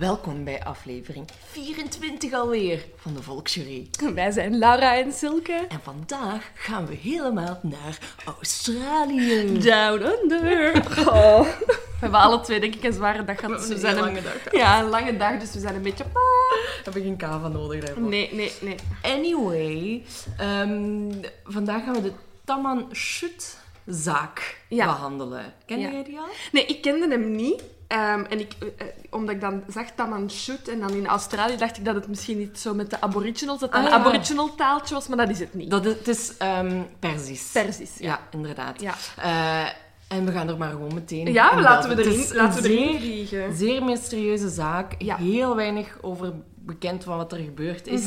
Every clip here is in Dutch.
Welkom bij aflevering 24 alweer van de Volksjury. Wij zijn Laura en Silke. En vandaag gaan we helemaal naar Australië. Down under. Oh. We hebben alle twee denk ik een zware dag gehad. We dus hebben we een zijn lange dag Ja, een lange dag, dus we zijn een beetje... Heb ik geen kava nodig daarvoor? Nee, nee, nee. Anyway, ehm, vandaag gaan we de Taman Shut zaak Ja. behandelen. Ken Ja. jij die al? Nee, ik kende hem niet. Ehm, en ik, eh, eh, omdat ik dan zag Shoot en dan in Australië dacht ik dat het misschien niet zo met de aboriginals, dat Ah, een ja. aboriginal taaltje was, maar dat is het niet. Dat, het is Perzisch. Perzisch, ja. Ja, inderdaad. Ja. Eh, en we gaan er maar gewoon meteen Ja, in laten we erin, Het is laten we erin zeer- vliegen. Zeer mysterieuze zaak. Ja. Heel weinig over bekend van wat er gebeurd is.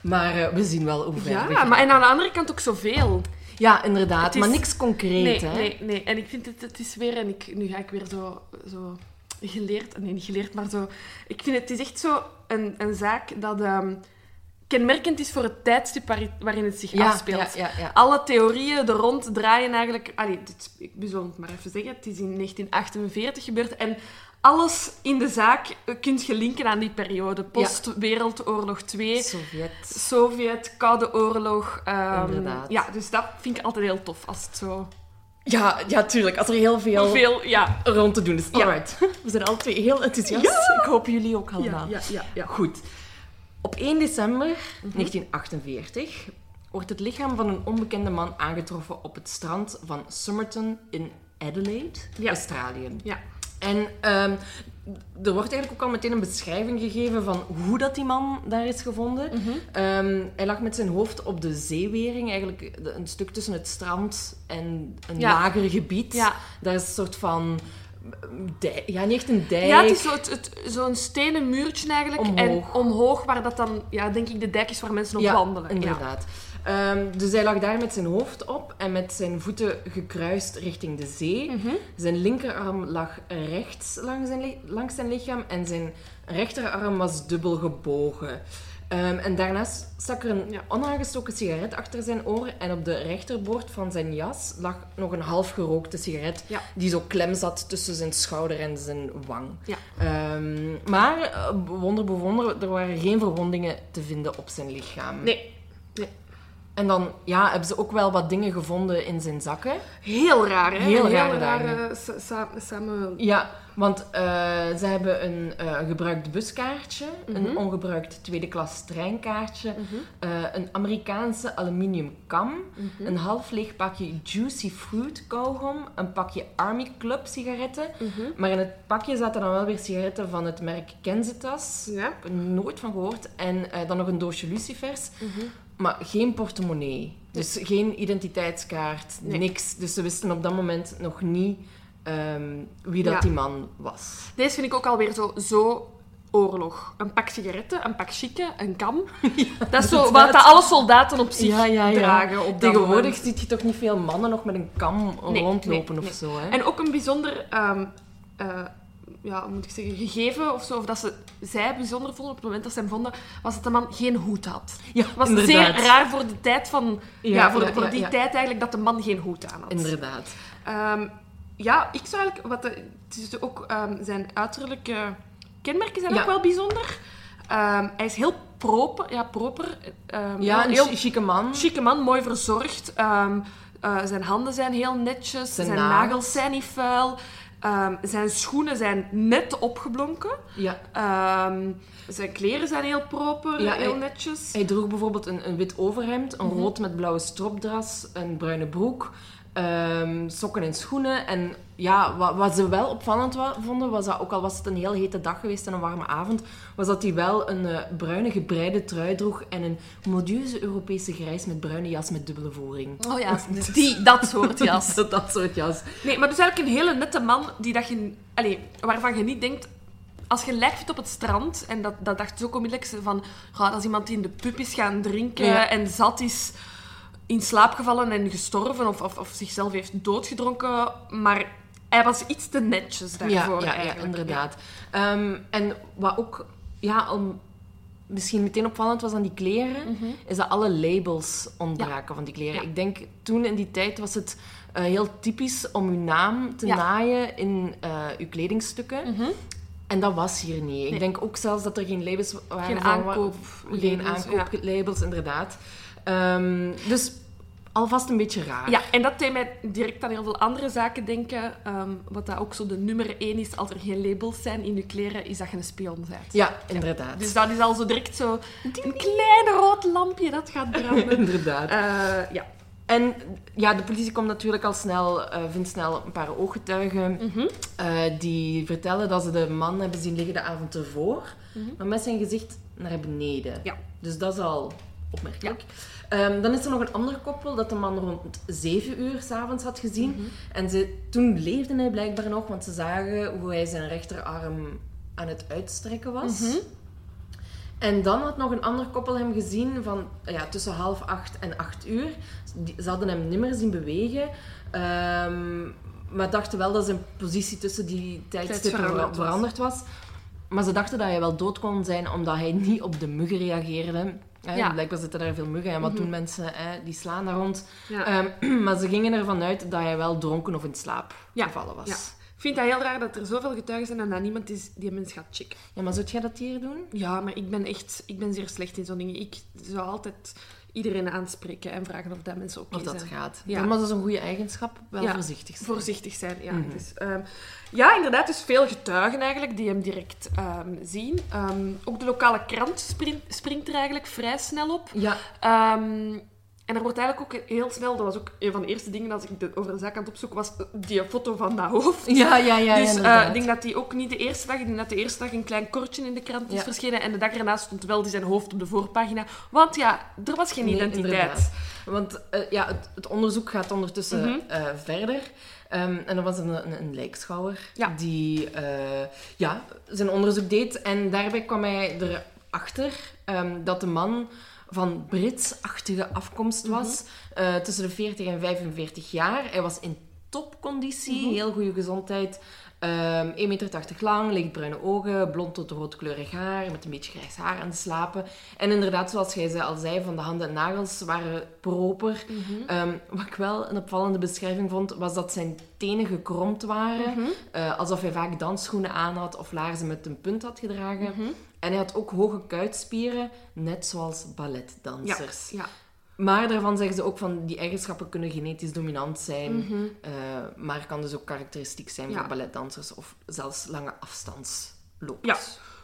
Maar eh, we zien wel hoe ver we Mhm. Ja, maar en aan de andere kant ook zoveel. Ja, inderdaad. Het is- Maar niks concreet, Nee, hè? nee, nee. En ik vind het, het is weer, en ik, nu ga ik weer zo, zo geleerd, nee, niet geleerd, maar zo. Ik vind het, het is echt zo een, een zaak dat ehm, kenmerkend is voor het tijdstip waar- waarin het zich Ja, afspeelt. ja, ja, ja. Alle theorieën er rond draaien eigenlijk. Allee, dit, ik zal het maar even zeggen. Het is in 1948 gebeurd. En alles in de zaak eh, kunt je linken aan die periode. Post-Wereldoorlog 2. Sovjet. Sovjet, Koude Oorlog. ehm. Ja, dus dat vind ik altijd heel tof als het zo Ja, ja, tuurlijk. Als er heel veel veel, ja. rond te doen is. Ja. Alright. We zijn alle twee heel enthousiast. Ja. Ik hoop jullie ook allemaal. ja, ja, ja. Goed. Op 1 december Mhm. 1948 wordt het lichaam van een onbekende man aangetroffen op het strand van Somerton in Adelaide. Australië. Ja. En ehm, er wordt eigenlijk ook al meteen een beschrijving gegeven van hoe dat die man daar is gevonden. Mhm. Ehm, hij lag met zijn hoofd op de zeewering, eigenlijk een stuk tussen het strand en een Ja. lager gebied. Ja. Daar is een soort van... ja, niet echt een dijk. Ja, het is zo zo'n stenen muurtje eigenlijk. Omhoog. En omhoog, waar dat dan, ja, denk ik, de dijk is waar mensen op ja, wandelen. inderdaad. Ehm, dus hij lag daar met zijn hoofd op en met zijn voeten gekruist richting de zee. Mhm. Zijn linkerarm lag rechts langs zijn, langs zijn lichaam en zijn rechterarm was dubbel gebogen. Ehm, en daarnaast stak er een Ja. onaangestoken sigaret achter zijn oor en op de rechterboord van zijn jas lag nog een half gerookte sigaret Ja. die zo klem zat tussen zijn schouder en zijn wang. Ja. Ehm, maar, eh, wonder bewonder, er waren geen verwondingen te vinden op zijn lichaam. Nee. En dan ja, hebben ze ook wel wat dingen gevonden in zijn zakken. Heel raar, hè? Heel Een rare rare sa- sa- samen... Ja, want eh, ze hebben een eh, gebruikt buskaartje, Mhm. een ongebruikt tweede klas treinkaartje, eh, een Amerikaanse aluminium kam, Mhm. een half leeg pakje Juicy Fruit kauwgom, een pakje Army Club sigaretten. Mhm. Maar in het pakje zaten dan wel weer sigaretten van het merk Kenzitas. Ja. Er nooit van gehoord. En dan nog een doosje lucifers. Maar geen portemonnee. Dus geen identiteitskaart, Nee. niks. Dus ze wisten op dat moment nog niet ehm, wie dat Ja. die man was. Deze vind ik ook alweer zo, zo oorlog. Een pak sigaretten, een pak chicken, een kam. dat is zo wat dat alle soldaten op zich dragen op Tegenwoordig zie je toch niet veel mannen nog met een kam Nee, rondlopen nee, of nee. zo. Hè? En ook een bijzonder, ehm, eh, ja, moet ik zeggen, gegeven of zo, of dat ze zij bijzonder vonden op het moment dat ze hem vonden, was dat de man geen hoed had. ja, was inderdaad. zeer raar voor de tijd van, ja, Ja, voor, ja, voor ja, die ja. tijd eigenlijk dat de man geen hoed aan had. Inderdaad. Ehm, ja, ik zou eigenlijk, wat de, het is ook ehm, zijn uiterlijke kenmerken zijn ook wel bijzonder. Ehm, hij is heel proper. Ja, proper. Ja, een heel chi- chique man. chique man, mooi verzorgd. Eh, zijn handen zijn heel netjes. Zijn Zijn, nagels. nagels zijn niet vuil. Ehm, zijn schoenen zijn net opgeblonken. Ja. Ehm, zijn kleren zijn heel proper, Ja, heel hij- netjes. Hij droeg bijvoorbeeld een, een wit overhemd, Mhm. een rood met blauwe stropdras, een bruine broek, ehm, sokken en schoenen. En ja, wat, wat ze wel opvallend wa- vonden, was dat ook al was het een heel hete dag geweest en een warme avond, was dat hij wel een eh, bruine gebreide trui droeg en een modieuze Europese grijs met bruine jas met dubbele voering. Oh ja, dus die, dat soort jas. dat, dat soort jas. Nee, maar dus eigenlijk een hele nette man die dat je, allee, waarvan je niet denkt... Als je lijkt op het strand, en dat, dat dacht ze ook onmiddellijk van... "Goh, dat is iemand die in de pub is gaan drinken Ja. en zat is in slaap gevallen en gestorven of, of, of zichzelf heeft doodgedronken. Maar hij was iets te netjes daarvoor ja, ja, inderdaad. Ehm, en wat ook ja, om, misschien meteen opvallend was aan die kleren, is dat alle labels ontbraken van die kleren. Mhm. Ik denk, toen in die tijd was het eh, heel typisch om uw naam te. Mhm. naaien in eh, uw kledingstukken. En dat was hier niet. Ik denk ook zelfs dat er geen labels waren. Geen van- aankoop. Geen aankooplabels, inderdaad. Ehm, dus alvast een beetje raar. Ja, en dat deed mij direct aan heel veel andere zaken denken. Ehm, wat dat ook zo de nummer één is als er geen labels zijn in je kleren, is dat je een spion bent. Ja, inderdaad. Dus dat is al zo direct zo een klein rood lampje dat gaat branden. inderdaad. Eh, ja. En ja, de politie komt natuurlijk al snel, eh, vindt snel een paar ooggetuigen Mhm. eh, die vertellen dat ze de man hebben zien liggen de avond ervoor, maar met zijn gezicht naar beneden. Mhm. Ja. Dus dat is al opmerkelijk. Ehm, dan is er nog een ander koppel dat de man rond 7 uur s'avonds had gezien. Mhm. En ze, toen leefde hij blijkbaar nog, want ze zagen hoe hij zijn rechterarm aan het uitstrekken was. Mhm. En dan had nog een ander koppel hem gezien van ja, tussen half acht en acht uur. Ze hadden hem niet meer zien bewegen. ehm, maar dachten wel dat zijn positie tussen die tijdstippen veranderd veranderd, veranderd was. Maar ze dachten dat hij wel dood kon zijn omdat hij niet op de muggen reageerde. Hè, Ja. Blijkbaar zitten daar veel muggen en wat Mhm. doen mensen? Hè, die slaan daar rond. Ja. Ehm, maar ze gingen ervan uit dat hij wel dronken of in slaap gevallen was. Ja. Ik vind dat heel raar dat er zoveel getuigen zijn en dat niemand is die mens gaat checken. Ja, maar zou jij dat hier doen? Ja, maar ik ben echt ik ben zeer slecht in zo'n dingen. Ik zou altijd iedereen aanspreken en vragen of dat mensen oké Of dat gaat. Ja. Maar dat is een goede eigenschap. Wel Ja. voorzichtig zijn. Voorzichtig zijn, ja. Dus, ehm, ja, inderdaad, dus veel getuigen eigenlijk die hem direct ehm, zien. Ehm, ook de lokale krant springt, springt er eigenlijk vrij snel op. Ja, Ehm, en er wordt eigenlijk ook heel snel, dat was ook een van de eerste dingen als ik over de zaak aan het opzoeken was, die foto van dat hoofd. ja, ja. ja, dus eh, ik denk dat hij ook niet de eerste dag, ik denk dat de eerste dag een klein kortje in de krant is Ja. verschenen en de dag erna stond wel die zijn hoofd op de voorpagina. Want ja, er was geen Nee, identiteit. inderdaad. Want eh, ja, het, het onderzoek gaat ondertussen Mhm. eh, verder. Ehm, en er was een, een, een lijkschouwer Ja. die ja, zijn onderzoek deed. En daarbij kwam hij erachter ehm, dat de man van Brits-achtige afkomst Mhm. was. eh, tussen de 40 en 45 jaar. Hij was in topconditie, Mhm. heel goede gezondheid. Ehm 1,80 meter lang, lichtbruine ogen, blond tot roodkleurig haar, met een beetje grijs haar aan de slapen. En inderdaad, zoals jij al zei, van de handen en nagels waren proper. Mhm. Ehm, wat ik wel een opvallende beschrijving vond, was dat zijn tenen gekromd waren. Mhm. eh, alsof hij vaak dansschoenen aan had of laarzen met een punt had gedragen. Mhm. En hij had ook hoge kuitspieren, net zoals balletdansers. Ja. Maar daarvan zeggen ze ook van die eigenschappen kunnen genetisch dominant zijn, Mhm. eh, maar kan dus ook karakteristiek zijn Ja. voor balletdansers of zelfs lange afstandslopers. Ja.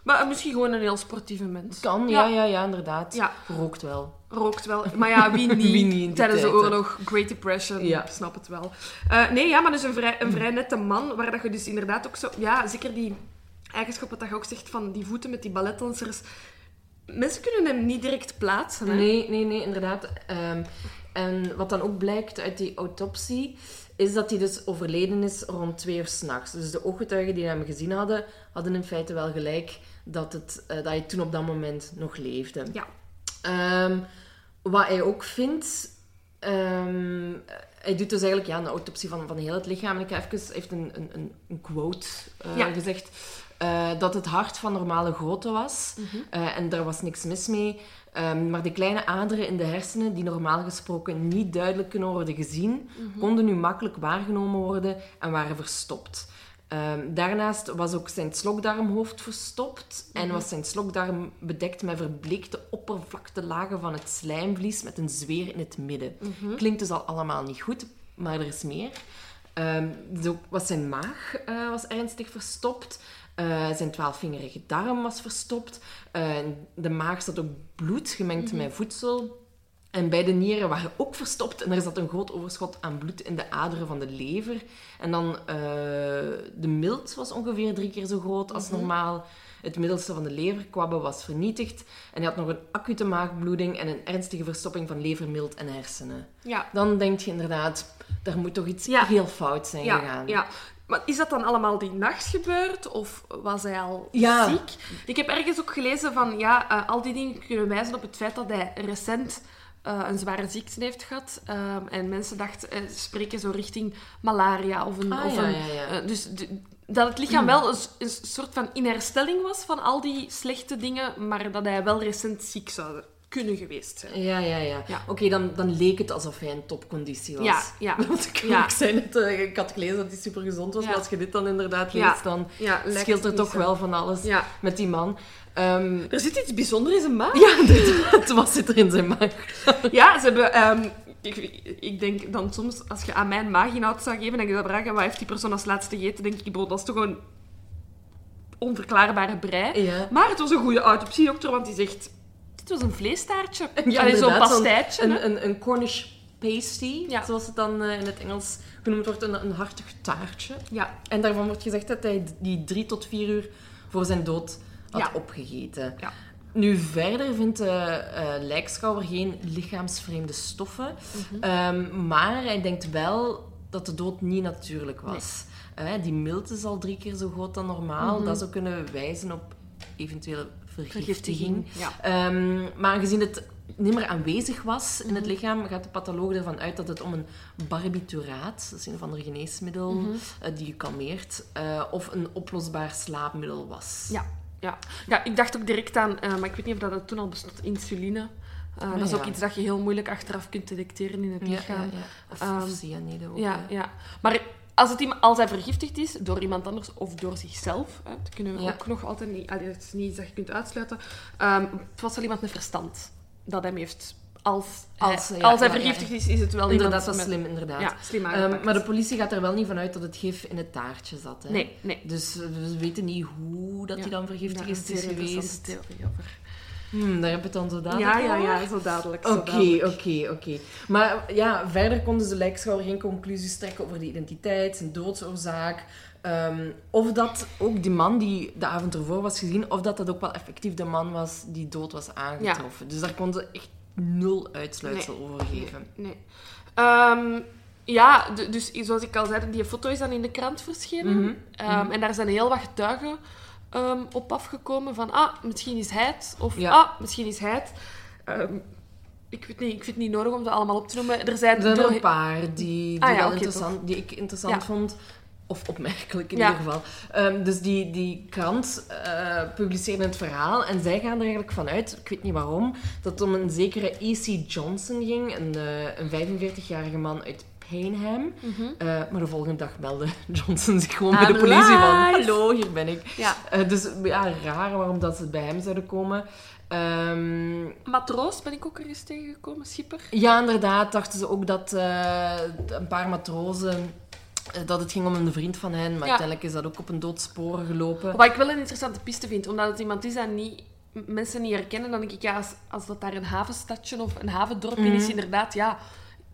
Maar misschien gewoon een heel sportieve mens. Kan, ja, Ja. ja, ja, inderdaad. Ja. Rookt wel. Rookt wel. Maar ja, wie niet? Wie niet Tijdens de oorlog, Great Depression, Ja. ik snap het wel. Eh, nee, ja, maar dus een vrij, een vrij nette man, waar dat je dus inderdaad ook zo... Ja, zeker die eigenschap wat dat je ook zegt van die voeten met die balletdansers. Mensen kunnen hem niet direct plaatsen, hè? Nee, nee, nee, inderdaad. Ehm, en wat dan ook blijkt uit die autopsie, is dat hij dus overleden is rond twee uur s'nachts. Dus de ooggetuigen die hem gezien hadden, hadden in feite wel gelijk dat, het, eh, dat hij toen op dat moment nog leefde. Ja. Ehm, wat hij ook vindt... ehm, hij doet dus eigenlijk ja, een autopsie van, van heel het lichaam. En ik ga even... Heeft een, een, een, quote eh, Ja. gezegd. Eh, dat het hart van normale grootte was. Eh, en daar was niks mis mee. Ehm, maar de kleine aderen in de hersenen, die normaal gesproken niet duidelijk kunnen worden gezien, konden nu makkelijk waargenomen worden en waren verstopt. Ehm, daarnaast was ook zijn slokdarmhoofd verstopt en was zijn slokdarm bedekt met verbleekte oppervlaktelagen van het slijmvlies met een zweer in het midden. Klinkt dus al allemaal niet goed, maar er is meer. Ehm, zo was zijn maag eh, was ernstig verstopt. Eh, zijn twaalfvingerige darm was verstopt. Eh, de maag zat ook bloed gemengd met voedsel. En beide nieren waren ook verstopt en er zat een groot overschot aan bloed in de aderen van de lever. En dan eh, de milt was ongeveer drie keer zo groot als normaal. Het middelste van de leverkwabben was vernietigd. En hij had nog een acute maagbloeding en een ernstige verstopping van levermilt en hersenen. Ja. Dan denk je inderdaad, daar moet toch iets Ja. heel fout zijn Ja, gegaan. ja. Maar is dat dan allemaal die nacht gebeurd? Of was hij al Ja. ziek? Ik heb ergens ook gelezen van... Ja, eh, al die dingen kunnen wijzen op het feit dat hij recent eh, een zware ziekte heeft gehad. Ehm, en mensen dachten, eh, spreken zo richting malaria of een... Ah, of ja, een ja, dus dat het lichaam wel een, soort van in herstelling was van al die slechte dingen, maar dat hij wel recent ziek zou kunnen geweest zijn. Ja, ja, ja. Ja. Oké, dan, dan leek het alsof hij in topconditie was. Ja, ja. Want ik, Ja. ik zei net, eh, ik had gelezen dat hij super gezond was, Ja. maar als je dit dan inderdaad leest, dan scheelt het er toch zo. wel van alles Ja. met die man. Ehm, Er zit iets bijzonders in zijn maag. ja. Wat zit er in zijn maag? Ja, ze hebben... ehm, ik, ik denk dan soms, als je aan mijn maaginhoud zou geven en je zou vragen wat heeft die persoon als laatste gegeten, denk ik, bro, dat is toch een onverklaarbare brei. Ja. Maar het was een goede autopsiedokter, want die zegt... Dit was een vleestaartje. Ja, zo'n pastijtje. hè. Een, een, een Cornish pasty, Ja. zoals het dan eh, in het Engels genoemd wordt, een, een hartig taartje. Ja, En daarvan wordt gezegd dat hij die drie tot vier uur voor zijn dood had Ja. opgegeten. Ja. Nu, verder vindt de eh, lijkschouwer geen lichaamsvreemde stoffen. Mhm. Ehm, maar hij denkt wel dat de dood niet natuurlijk was. Eh, die milt is al drie keer zo groot dan normaal. Dat zou kunnen wijzen op eventuele vergiftiging. Ja. Ehm, maar aangezien het niet meer aanwezig was in Mhm. het lichaam, gaat de patholoog ervan uit dat het om een barbituraat, dat is een of ander geneesmiddel Mhm. eh, die je kalmeert, eh, of een oplosbaar slaapmiddel was. Ja, ja. ja, ik dacht ook direct aan, eh, maar ik weet niet of dat toen al bestond, insuline. Eh, dat is ja. ook iets dat je heel moeilijk achteraf kunt detecteren in het lichaam. ja, ja. Of, Ehm, of cyanide ook. Ja, ja. Maar als, het, als hij vergiftigd is door iemand anders of door zichzelf, hè, dat kunnen we Ja. ook nog altijd niet... allee, is niet dat je kunt uitsluiten. Ehm, het was wel iemand met verstand dat hem heeft... Als, Als, hij, ja, als hij ja, ja. vergiftigd is, is het wel Inderdaad, iemand dat is slim, inderdaad. Slim Ehm, maar de politie gaat er wel niet vanuit dat het gif in het taartje zat. Hè? Nee, nee. Dus we weten niet hoe dat hij dan vergiftigd is, geweest. theorie over. Hmm, daar heb je het dan zo dadelijk Ja, ja, ja, zo dadelijk. Oké, oké, oké. Maar ja, verder konden de lijkschouwer geen conclusies trekken over de identiteit, zijn doodsoorzaak. ehm, of dat ook die man die de avond ervoor was gezien, of dat dat ook wel effectief de man was die dood was aangetroffen. Dus daar konden ze echt nul uitsluitsel over geven. Nee. Ehm, ja, dus zoals ik al zei, die foto is dan in de krant verschenen. Mhm, Ehm, En daar zijn heel wat getuigen ehm, op afgekomen van, ah, misschien is hij het. Of, Ja. ah, misschien is hij het. Ehm, ik, weet niet, ik vind het niet nodig om ze allemaal op te noemen. Er zijn Er door- een paar die, die, Ah ja, wel interessant, die ik interessant Ja. vond. Of opmerkelijk in ieder geval. Ehm, dus die, die krant eh publiceerde het verhaal. En zij gaan er eigenlijk vanuit, ik weet niet waarom, dat het om een zekere E.C. Johnson ging. Een, eh, een 45-jarige man uit Paynham. Eh, maar de volgende dag meldde Johnson zich gewoon bij de I'm politie van... Hallo, hier ben ik. Ja. Eh, dus ja, raar waarom dat ze bij hem zouden komen. Ehm, Matroos ben ik ook er eens tegengekomen, schipper. ja, inderdaad. Dachten ze ook dat eh, een paar matrozen... dat het ging om een vriend van hen, maar Ja. uiteindelijk is dat ook op een doodspoor gelopen. Wat ik wel een interessante piste vind, omdat het iemand is dat niet, mensen niet herkennen, dan denk ik, ja, als, als dat daar een havenstadje of een havendorp in Mhm. is, inderdaad, ja,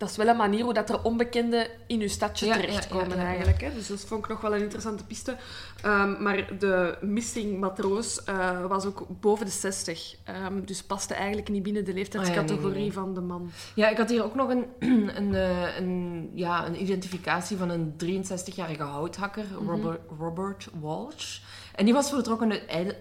dat is wel een manier hoe dat er onbekenden in je stadje Ja, terechtkomen ja, ja, eigenlijk. Hè. Dus dat vond ik nog wel een interessante piste. Ehm, maar de missing matroos eh, was ook boven de 60. Ehm, dus paste eigenlijk niet binnen de leeftijdscategorie Ah, nee, nee, van de man. Ja, ik had hier ook nog een, een, eh, een, ja, een identificatie van een 63-jarige houthakker, Mhm. Robert, Robert Walsh. En die was vertrokken uit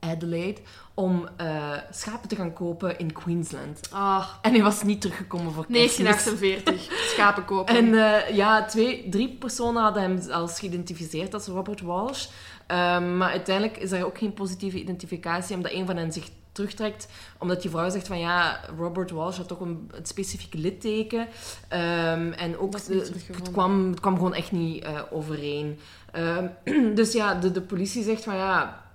Adelaide om eh, schapen te gaan kopen in Queensland. Ah, En hij was niet teruggekomen voor kerstmis. 1948. Schapen kopen. En eh, ja, twee, drie personen hadden hem zelfs geïdentificeerd als Robert Walsh. Ehm, maar uiteindelijk is er ook geen positieve identificatie, omdat een van hen zich terugtrekt. Omdat die vrouw zegt van ja, Robert Walsh had toch een, een specifiek litteken. Ehm, en ook de- niet het, kwam, het kwam gewoon echt niet eh, overeen. Ehm, dus ja, de, de politie zegt van ja,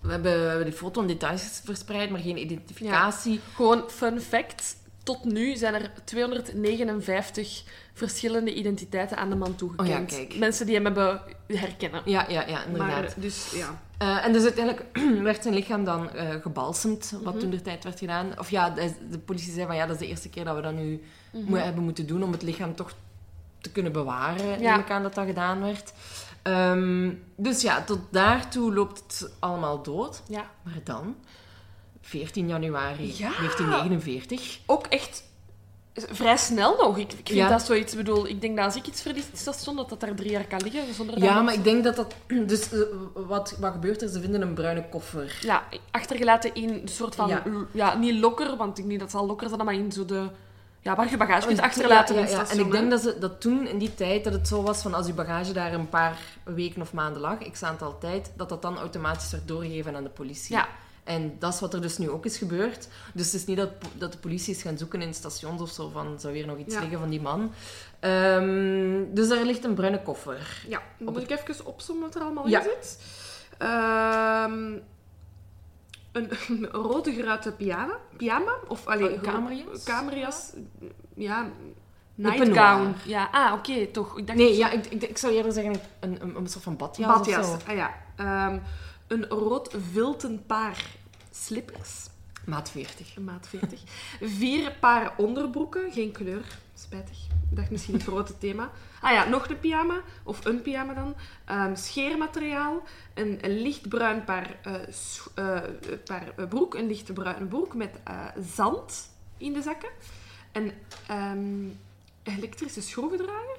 we hebben, we hebben die foto en details verspreid, maar geen identificatie. Gewoon fun fact. Tot nu zijn er 259 verschillende identiteiten aan de man toegekend. Oh ja. Mensen die hem hebben herkennen. Ja, ja, ja, inderdaad. Maar, dus ja. Eh, en dus uiteindelijk werd zijn lichaam dan eh gebalsemd, wat Mhm. toen de tijd werd gedaan. Of ja, de, de politie zei van ja, dat is de eerste keer dat we dat nu Mhm. mo- hebben moeten doen om het lichaam toch te kunnen bewaren. Ja. Neem ik aan dat dat gedaan werd. Ehm, dus ja, tot daartoe loopt het allemaal dood. ja. Maar dan, 14 januari Ja. 1949. Ook echt vrij snel nog. Ik, ik vind Ja. dat zoiets... Ik bedoel, ik denk dat als ik iets verlies station, dat dat daar drie jaar kan liggen. Zonder dat Ja, maar ik denk dat dat... Dus eh, wat, wat gebeurt er? Ze vinden een bruine koffer. Ja, achtergelaten in een soort van... Ja. Ja. niet lokker, want ik denk niet dat het zal lokker zijn, maar in zo de... Ja, waar je bagage kunt achterlaten Oh, Ja, in ja, het. En ik denk dat, ze, dat toen, in die tijd, dat het zo was van als je bagage daar een paar weken of maanden lag, x aantal tijd, dat dat dan automatisch werd doorgegeven aan de politie. Ja. En dat is wat er dus nu ook is gebeurd. Dus het is niet dat, dat de politie is gaan zoeken in stations of zo van, zou hier nog iets liggen van die man? Ehm, dus daar ligt een bruine koffer. Ja, dan moet ik even opzommen wat er allemaal in zit. Ehm, een, een rode geruite pyjama. pyjama of allee, Een kamerjas? Kamerjas. Ja, nightgown. Ja, ah, oké, toch. Ik dacht Nee, ja, ik, ik, ik zou eerder zeggen een, een, een soort van badjas, badjas. of zo. Ah, ja. Ehm, een rood vilten paar slippers. Maat 40. Maat 40. Vier paar onderbroeken, geen kleur. Spijtig. Ik dacht misschien het grote thema. Ah ja, nog een pyjama, of een pyjama dan. Ehm, scheermateriaal, een, een lichtbruin paar, eh, eh, paar eh, broek, een lichtbruin broek met zand in de zakken. Een ehm, elektrische schroevendraaier.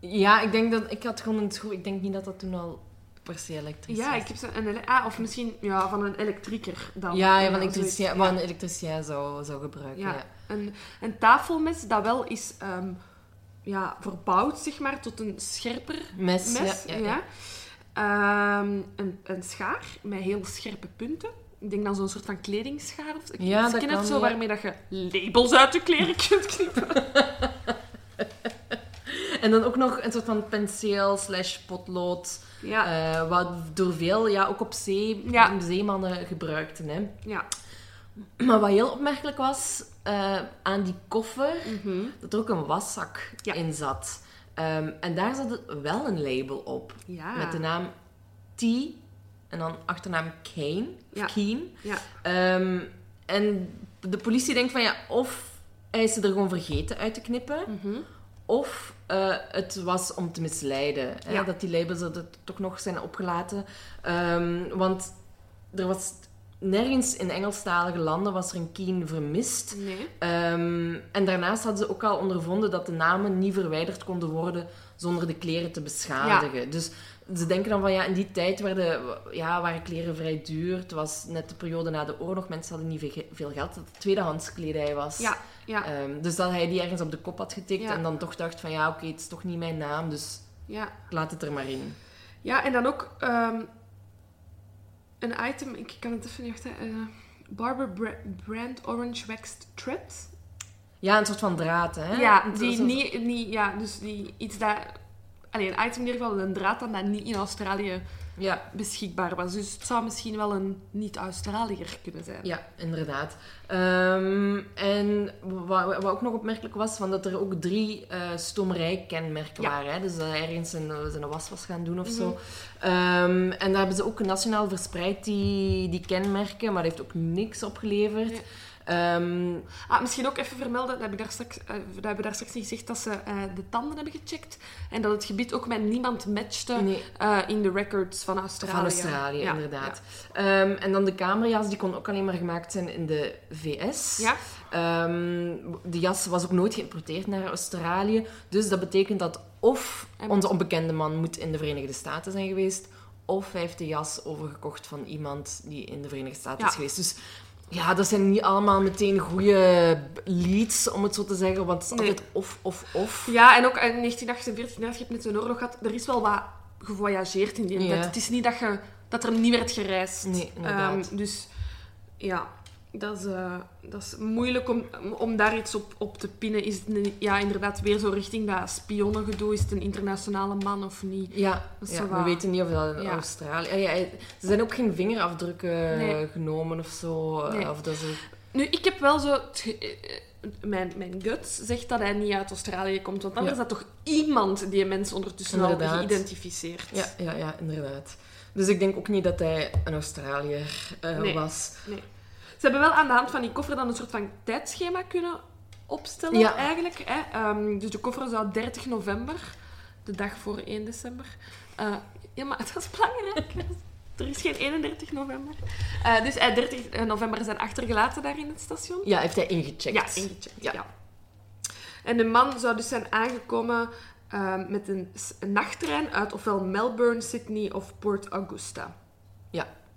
Ja, ik denk dat... Ik had gewoon een schroef... Ik denk niet dat dat toen al per se elektrisch Ja, was. ik heb ze een ah, of misschien ja, van een elektrieker dan. Ja, ja, van elektricien, Ja. wat een elektricien zou, zou gebruiken. Ja. Ja. Een, een tafelmes dat wel is ehm, ja, verbouwd zeg maar, tot een scherper Mes, mes. ja, Ja. Ehm, een, een schaar met heel scherpe punten. Ik denk dan zo'n soort van kledingschaar. Of, ik Ja, ken het zo, ja. waarmee dat je labels uit je kleren kunt knippen. En dan ook nog een soort van penseel slash potlood. Ja, eh, wat door veel, ja, ook op zee, zeemannen gebruikten. Hè. ja. Maar wat heel opmerkelijk was uh, aan die koffer, Mhm. dat er ook een waszak Ja. in zat. Um, en daar zat wel een label op. ja. Met de naam T en dan achternaam Kane. Ja. Keen. Ja. Um, en de politie denkt van ja, of hij is ze er gewoon vergeten uit te knippen, Mhm. of uh, het was om te misleiden. Hè, dat die labels er toch nog zijn opgelaten. Um, want er was nergens in Engelstalige landen was er een Keen vermist. Nee. Um, en daarnaast hadden ze ook al ondervonden dat de namen niet verwijderd konden worden zonder de kleren te beschadigen. Dus ze denken dan van ja, in die tijd werden, ja, waren kleren vrij duur. Het was net de periode na de oorlog. Mensen hadden niet veel- geld. Dat het tweedehands kledij was. Ja, ja, Um, dus dat hij die ergens op de kop had getikt Ja. en dan toch dacht van ja, oké, het is toch niet mijn naam, dus ja. laat het er maar in. Ja, en dan ook ehm, een item, ik kan het even niet wachten. eh, Barber Bra- Brand Orange Waxed Thread. Ja, een soort van draad, hè? Ja, die soort- niet, niet, ja, dus die iets dat... Allee, een item in ieder geval, een draad dan dat niet in Australië Ja, beschikbaar was. Dus het zou misschien wel een niet-Australiër kunnen zijn. Ja, inderdaad. Ehm, en wat, wat ook nog opmerkelijk was, van dat er ook drie eh stomerijkenmerken Ja. waren. Hè? Dus dat ergens een, zijn was was gaan doen of Mhm. zo. Ehm, en daar hebben ze ook nationaal verspreid, die, die kenmerken, maar dat heeft ook niks opgeleverd. Nee. Ehm, Ah, misschien ook even vermelden, dat heb ik daar straks, eh, dat hebben we daar straks niet gezegd, dat ze eh, de tanden hebben gecheckt. En dat het gebied ook met niemand matchte nee, eh, in de records van Australië. van Australië, Ja, inderdaad. Ehm, en dan de camerajas, die kon ook alleen maar gemaakt zijn in de VS. Ja, Ehm, de jas was ook nooit geïmporteerd naar Australië. Dus dat betekent dat of onze onbekende man moet in de Verenigde Staten zijn geweest, of hij heeft de jas overgekocht van iemand die in de Verenigde Staten is geweest. Dus ja, dat zijn niet allemaal meteen goede leads, om het zo te zeggen, want het is Nee. altijd of, of, of. Ja, en ook in 1948, nadat je hebt net zo'n oorlog gehad, er is wel wat gevoyageerd in die Ja. tijd. Het is niet dat, je, dat er niet werd gereisd. Nee, inderdaad. Ehm, dus Ja, dat is, eh, dat is moeilijk om, om daar iets op, op te pinnen. Is het een- ja, inderdaad weer zo richting dat spionnengedoe? Is het een internationale man of niet? Ja, we weten niet of dat in Ja. Australië... Ja, ja, er zijn ook geen vingerafdrukken Nee. genomen of zo. eh, Nee. Of dat ze... Nu, ik heb wel zo... eh, eh, Mijn, mijn gut zegt dat hij niet uit Australië komt. Want anders Ja. is dat toch iemand die mensen ondertussen al geïdentificeerd. Ja, ja, ja, inderdaad. Dus ik denk ook niet dat hij een Australiër eh, Nee. was. Nee. Ze hebben wel aan de hand van die koffer dan een soort van tijdschema kunnen opstellen, Ja. eigenlijk. Hè? Ehm, dus de koffer zou 30 november, de dag voor 1 december... eh, ja, maar dat is belangrijk. Er is geen 31 november. Eh, dus hij 30 november zijn achtergelaten daar in het station. Ja, heeft hij ingecheckt. Ja, ingecheckt. Ja. Ja. En de man zou dus zijn aangekomen ehm, met een, een nachttrein uit ofwel Melbourne, Sydney of Port Augusta.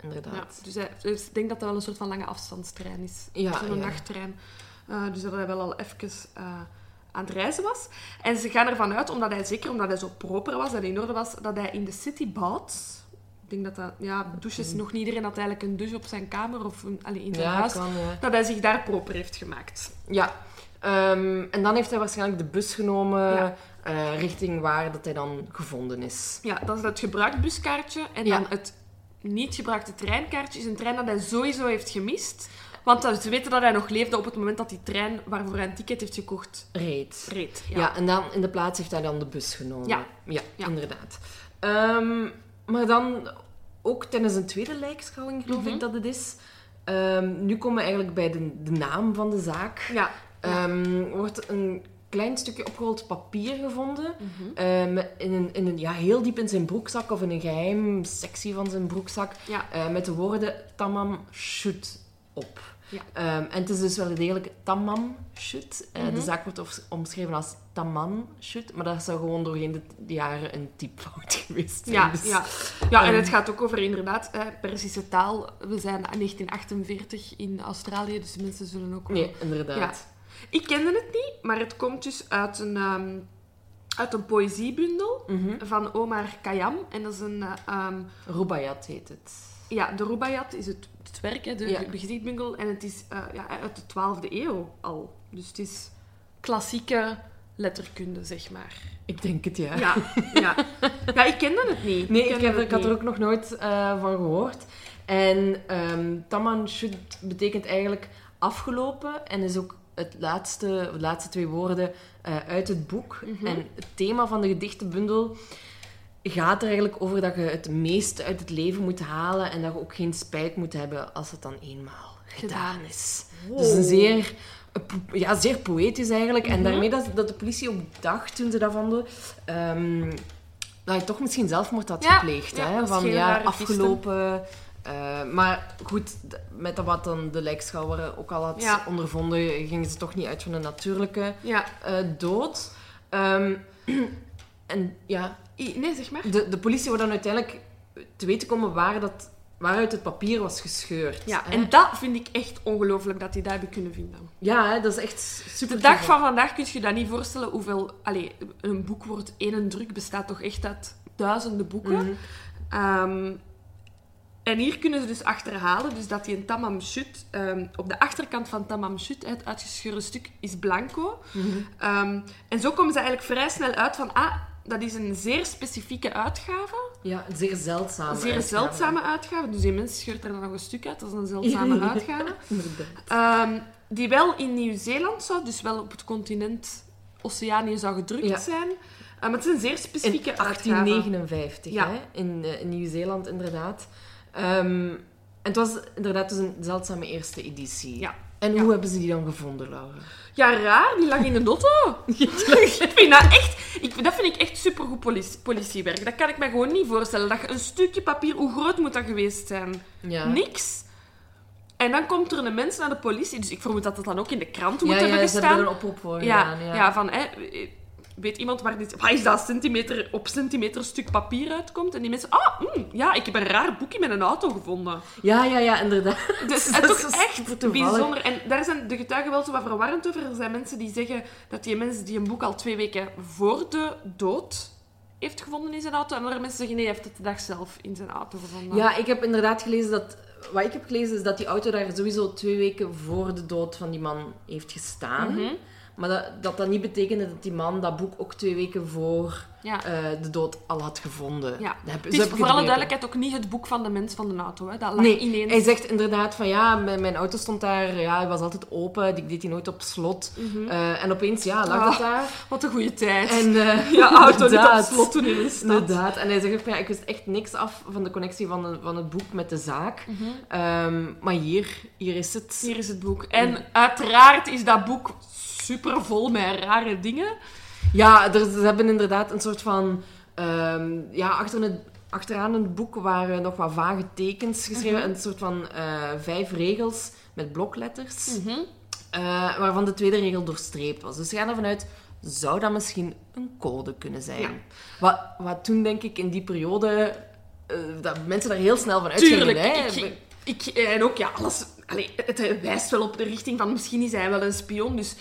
Inderdaad. Ja, dus, hij, dus ik denk dat dat wel een soort van lange afstandstrein is. Ja, Zo'n ja. nachttrein. Eh, dus dat hij wel al even eh, aan het reizen was. En ze gaan ervan uit, omdat hij, zeker omdat hij zo proper was en in orde was, dat hij in de city bouwt. Ik denk dat dat... Ja, douches, nog niet iedereen had eigenlijk een douche op zijn kamer of een, allee, in zijn Ja, huis. kan. Dat hij zich daar proper heeft gemaakt. Ja. Ehm, en dan heeft hij waarschijnlijk de bus genomen eh, richting waar dat hij dan gevonden is. Ja, dat is het gebruikt buskaartje. En Ja. dan het niet gebruikte treinkaartje is een trein dat hij sowieso heeft gemist. Want ze weten dat hij nog leefde op het moment dat die trein waarvoor hij een ticket heeft gekocht, Reed. reed. Ja. en dan in de plaats heeft hij dan de bus genomen. Ja. ja, Ja. inderdaad. Ehm, maar dan ook tijdens een tweede lijkschouwing, geloof Mhm. ik dat het is. Ehm, nu komen we eigenlijk bij de, de naam van de zaak. Ja. Ehm, wordt een klein stukje opgerold papier gevonden. Mhm. ehm, in een, in een, ja, heel diep in zijn broekzak of in een geheim sectie van zijn broekzak. Ja. eh, met de woorden Tamam Shut op. Ja. Ehm, en het is dus wel degelijk Tamam Shut. Eh, Mhm. De zaak wordt omschreven als Taman Shut, maar dat zou gewoon doorheen de, jaren een typfout geweest zijn. Ja, Dus- ja. ja, en Ehm, het gaat ook over inderdaad eh, Perzische taal. We zijn in 1948 in Australië, dus mensen zullen ook wel... Nee, inderdaad. Ik kende het niet, maar het komt dus uit een, ehm, uit een poëziebundel Mhm. van Omar Khayyam. En dat is een... Rubaiyat heet het. Ja, de Rubaiyat is het, het werk, hè, de, Ja. de gedichtbundel. En het is eh, ja, uit de 12e eeuw al. Dus het is klassieke letterkunde, zeg maar. Ik denk het, ja. Ja, ja. ja ik kende het niet. Nee, ik, heb, ik had er ook nog nooit eh, van gehoord. En ehm Taman Shud betekent eigenlijk afgelopen en is ook het laatste, de laatste twee woorden eh, uit het boek. Mhm. En het thema van de gedichtenbundel gaat er eigenlijk over dat je het meeste uit het leven moet halen en dat je ook geen spijt moet hebben als het dan eenmaal gedaan is. Dus een zeer, ja, zeer poëtisch eigenlijk. En Mhm. daarmee dat, dat de politie ook dacht, toen ze dat vonden, ehm, dat je toch misschien zelfmoord had Ja, gepleegd. ja, hè? Van ja, afgelopen. Eh, maar goed, met wat dan de lijkschouwer ook al had Ja. ondervonden, gingen ze toch niet uit van een natuurlijke Ja. eh, dood. Ehm, en ja, Nee, zeg maar. de, de politie wordt dan uiteindelijk te weten komen waar dat, waaruit het papier was gescheurd. Ja, hè. en dat vind ik echt ongelooflijk dat die dat hebben kunnen vinden. Ja, hè, dat is echt super De dag van vandaag kun je je dat niet voorstellen hoeveel... Allee, een boek wordt één druk, bestaat toch echt uit duizenden boeken. Ehm, en hier kunnen ze dus achterhalen dus dat die een tamam shut, ehm, op de achterkant van tamam shut, het uitgescheurde stuk, is blanco. Mhm. Ehm, en zo komen ze eigenlijk vrij snel uit van, ah, dat is een zeer specifieke uitgave. Ja, een zeer zeldzame Een zeer uitgave. zeldzame uitgave. Dus die mens scheurt er dan nog een stuk uit. Dat is een zeldzame uitgave. Ehm, die wel in Nieuw-Zeeland zou, dus wel op het continent Oceanië zou gedrukt Ja. zijn. Maar het is een zeer In specifieke uitgave. 1859, Ja. hè? In, eh, in Nieuw-Zeeland inderdaad. En het was inderdaad dus een zeldzame eerste editie. Ja. En Ja. hoe hebben ze die dan gevonden, Laura? Ja, raar. Die lag in de ik vind dat echt... Ik, dat vind ik echt supergoed politie, politiewerk. Dat kan ik me gewoon niet voorstellen. Dat je een stukje papier... Hoe groot moet dat geweest zijn? Ja. Niks. En dan komt er een mens naar de politie. Dus ik vermoed dat het dan ook in de krant moet ja, hebben ja, ze gestaan. hebben er een oproep voor Ja, gedaan. Ja. ja. van, hè, weet iemand waar dit... Wat is dat centimeter op centimeter stuk papier uitkomt? En die mensen... Ah, mm, ja, ik heb een raar boekje met een auto gevonden. ja, ja, ja, inderdaad. Dus Dat het is toch echt toevallig. bijzonder. En daar zijn de getuigen wel zo wat verwarrend over. Er zijn mensen die zeggen dat die mensen die een boek al twee weken voor de dood heeft gevonden in zijn auto. En andere mensen zeggen nee, hij heeft het de dag zelf in zijn auto gevonden. Ja, ik heb inderdaad gelezen dat wat ik heb gelezen is dat die auto daar sowieso twee weken voor de dood van die man heeft gestaan. Mhm. Maar dat, dat dat niet betekende dat die man dat boek ook twee weken voor Ja. eh, de dood al had gevonden. Ja. Dat heb- Het is voor alle duidelijkheid ook niet het boek van de mens van de auto. Hè. Dat lag Nee, ineens... hij zegt inderdaad van ja, mijn, mijn auto stond daar, ja, hij was altijd open, ik deed die nooit op slot. Eh, en opeens, ja, lag Ah, dat daar. Wat een goede tijd. En, eh, ja, auto niet op slot toen in de stad. Inderdaad. En hij zegt ook van ja, ik wist echt niks af van de connectie van, de- van het boek met de zaak. Ehm, maar hier, hier is het. Hier is het boek. En uiteraard is dat boek super vol met rare dingen. Ja, er, ze hebben inderdaad een soort van... ehm, ja, achter het, achteraan in het boek waren nog wat vage tekens geschreven. Een soort van eh, vijf regels met blokletters. eh, waarvan de tweede regel doorstreept was. Dus ze gaan ervan uit, zou dat misschien een code kunnen zijn? Ja. Wat, wat toen, denk ik, in die periode... eh, dat mensen daar heel snel van uitgingen. Tuurlijk. hè. Ik, ik, en ook, ja, alles... Allee, het wijst wel op de richting van misschien is hij wel een spion, dus...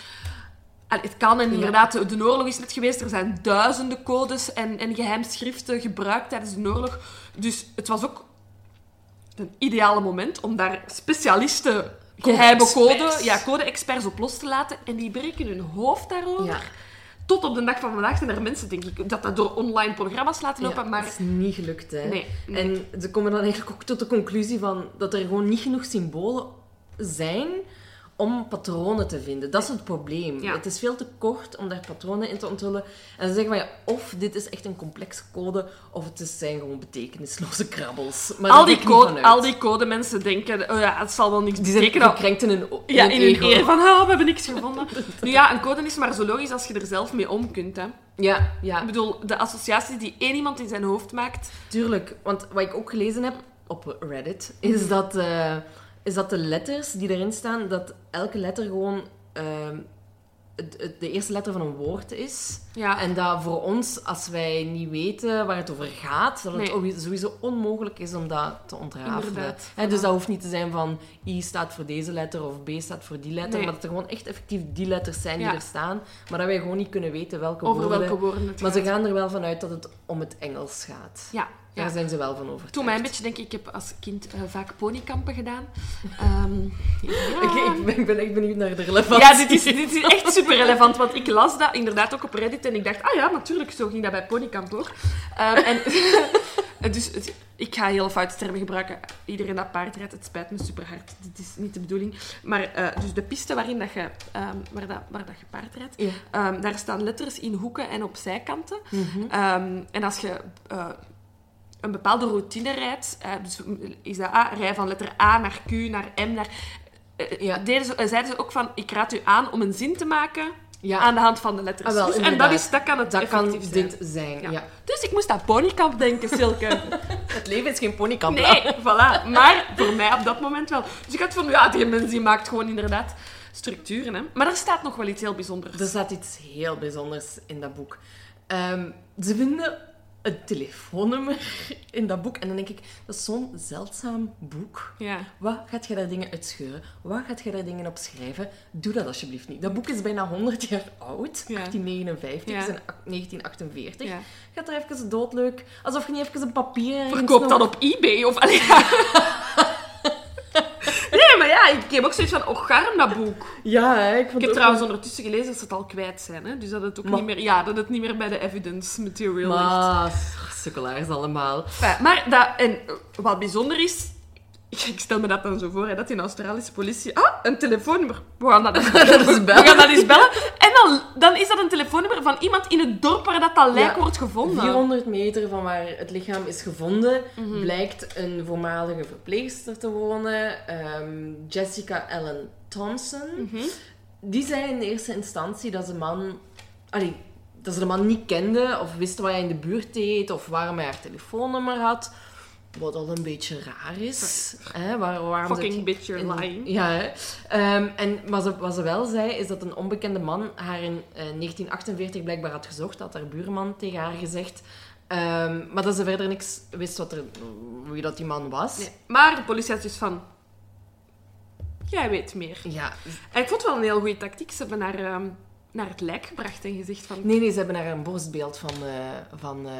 allee, het kan, en inderdaad, de, de oorlog is net geweest. Er zijn duizenden codes en, en geheimschriften gebruikt tijdens de oorlog. Dus het was ook een ideale moment om daar specialisten, geheime code, ja, code-experts op los te laten. En die breken hun hoofd daarover. Ja. Tot op de dag van vandaag zijn er mensen, denk ik, dat dat door online programma's laten lopen. Ja, maar dat is niet gelukt, hè. Nee, nee. En ze komen dan eigenlijk ook tot de conclusie van dat er gewoon niet genoeg symbolen zijn om patronen te vinden. Dat is het probleem. Ja. Het is veel te kort om daar patronen in te onthullen. En ze zeggen van ja, of dit is echt een complexe code, of het is- zijn gewoon betekenisloze krabbels. Maar al, die code, al die codemensen denken, oh ja, het zal wel niks Die zijn betekenen. gekrenkt in hun, o- Ja, in hun ego. eer van, oh, we hebben niks gevonden. nu ja, een code is maar zo logisch als je er zelf mee om kunt. Hè. Ja, ja. Ik bedoel, de associaties die één iemand in zijn hoofd maakt... Tuurlijk, want wat ik ook gelezen heb op Reddit, is dat, eh, is dat de letters die erin staan, dat elke letter gewoon ehm, het- het- de eerste letter van een woord is. Ja, En dat voor ons, als wij niet weten waar het over gaat, dat het Nee. sowieso onmogelijk is om dat te ontrafelen. Dus dat hoeft niet te zijn van I staat voor deze letter of B staat voor die letter, Nee. maar dat er gewoon echt effectief die letters zijn die er staan, maar dat wij gewoon niet kunnen weten welke over woorden. welke woorden het Maar gaat. ze gaan er wel vanuit dat het om het Engels gaat. Ja, Daar ja. zijn ze wel van overtuigd. Toen mij een beetje, denk ik, ik heb als kind eh, vaak ponykampen gedaan. Ehm, ja. Oké, ik, ben, ik ben echt benieuwd naar de relevantie. Ja, dit is, dit is echt super relevant, want ik las dat inderdaad ook op Reddit en ik dacht, ah ja, natuurlijk, zo ging dat bij Ponykamp ook. Ehm, en, dus het- ik ga heel foute termen gebruiken. Iedereen dat paard rijdt, het spijt me super hard. Dit is niet de bedoeling. Maar eh, dus de piste waarin dat je, ehm, waar, dat, waar dat je paard rijdt, Ja. ehm, daar staan letters in hoeken en op zijkanten. Mhm. Ehm, en als je eh, een bepaalde routine rijdt, eh, dus is dat rij van letter A naar Q, naar M, naar... eh, Ja. deden ze, zeiden ze ook van, ik raad u aan om een zin te maken Ja. aan de hand van de letters. Ah, wel, Dus- en dat, is, dat kan het Dat kan zijn. dit zijn, ja. Ja. Dus ik moest aan ponykamp denken, Silke. Het leven is geen ponykamp. Nee, voilà. Maar voor mij op dat moment wel. Dus ik had van, ja, die mens die maakt gewoon inderdaad structuren. Hè. Maar er staat nog wel iets heel bijzonders. Er staat iets heel bijzonders in dat boek. Ehm, ze vinden een telefoonnummer in dat boek. En dan denk ik, dat is zo'n zeldzaam boek. Ja. Wat gaat je daar dingen uitscheuren? Wat gaat je daar dingen op schrijven? Doe dat alsjeblieft niet. Dat boek is bijna 100 jaar oud. Ja. 1859, Ja. is in 1948. Ja. Gaat er even doodleuk. Alsof je niet even een papier... Verkoop nog- dat op eBay of... Allee, ja. Ik heb ook zoiets van, oh, garm dat boek. Ja, hè, ik heb trouwens ondertussen gelezen dat ze het al kwijt zijn. Hè? Dus dat het ook Maar- niet meer... Ja, dat het niet meer bij de evidence material ligt. Maar, sukkelaars allemaal. Maar dat, en eh, wat bijzonder is, ik stel me dat dan zo voor, hè, dat die Australische politie... Ah, een telefoonnummer. We gaan dat eens bellen. We gaan dat eens bellen. En dan, dan is dat een telefoonnummer van iemand in het dorp waar dat, dat lijk Ja, wordt gevonden. 400 meter van waar het lichaam is gevonden, Mhm. blijkt een voormalige verpleegster te wonen, ehm, Jessica Ellen Thompson. Mhm. Die zei in eerste instantie dat ze, de man, allee, dat ze de man niet kende of wist wat hij in de buurt deed of waarom hij haar telefoonnummer had. Wat al een beetje raar is. Hè? Waar, waarom Fucking zit- bitch, you're in- lying. Ja, hè. Ehm, en wat ze, wat ze wel zei, is dat een onbekende man haar in eh, 1948 blijkbaar had gezocht. Dat had haar buurman tegen haar gezegd. Ehm, maar dat ze verder niks wist wat er, wie dat die man was. Nee. Maar de politie had dus van... Jij weet meer. Ja, En ik vond het wel een heel goede tactiek. Ze hebben haar ehm, naar het lijk gebracht en gezegd van... Nee, nee, ze hebben daar een borstbeeld van, eh, van, eh,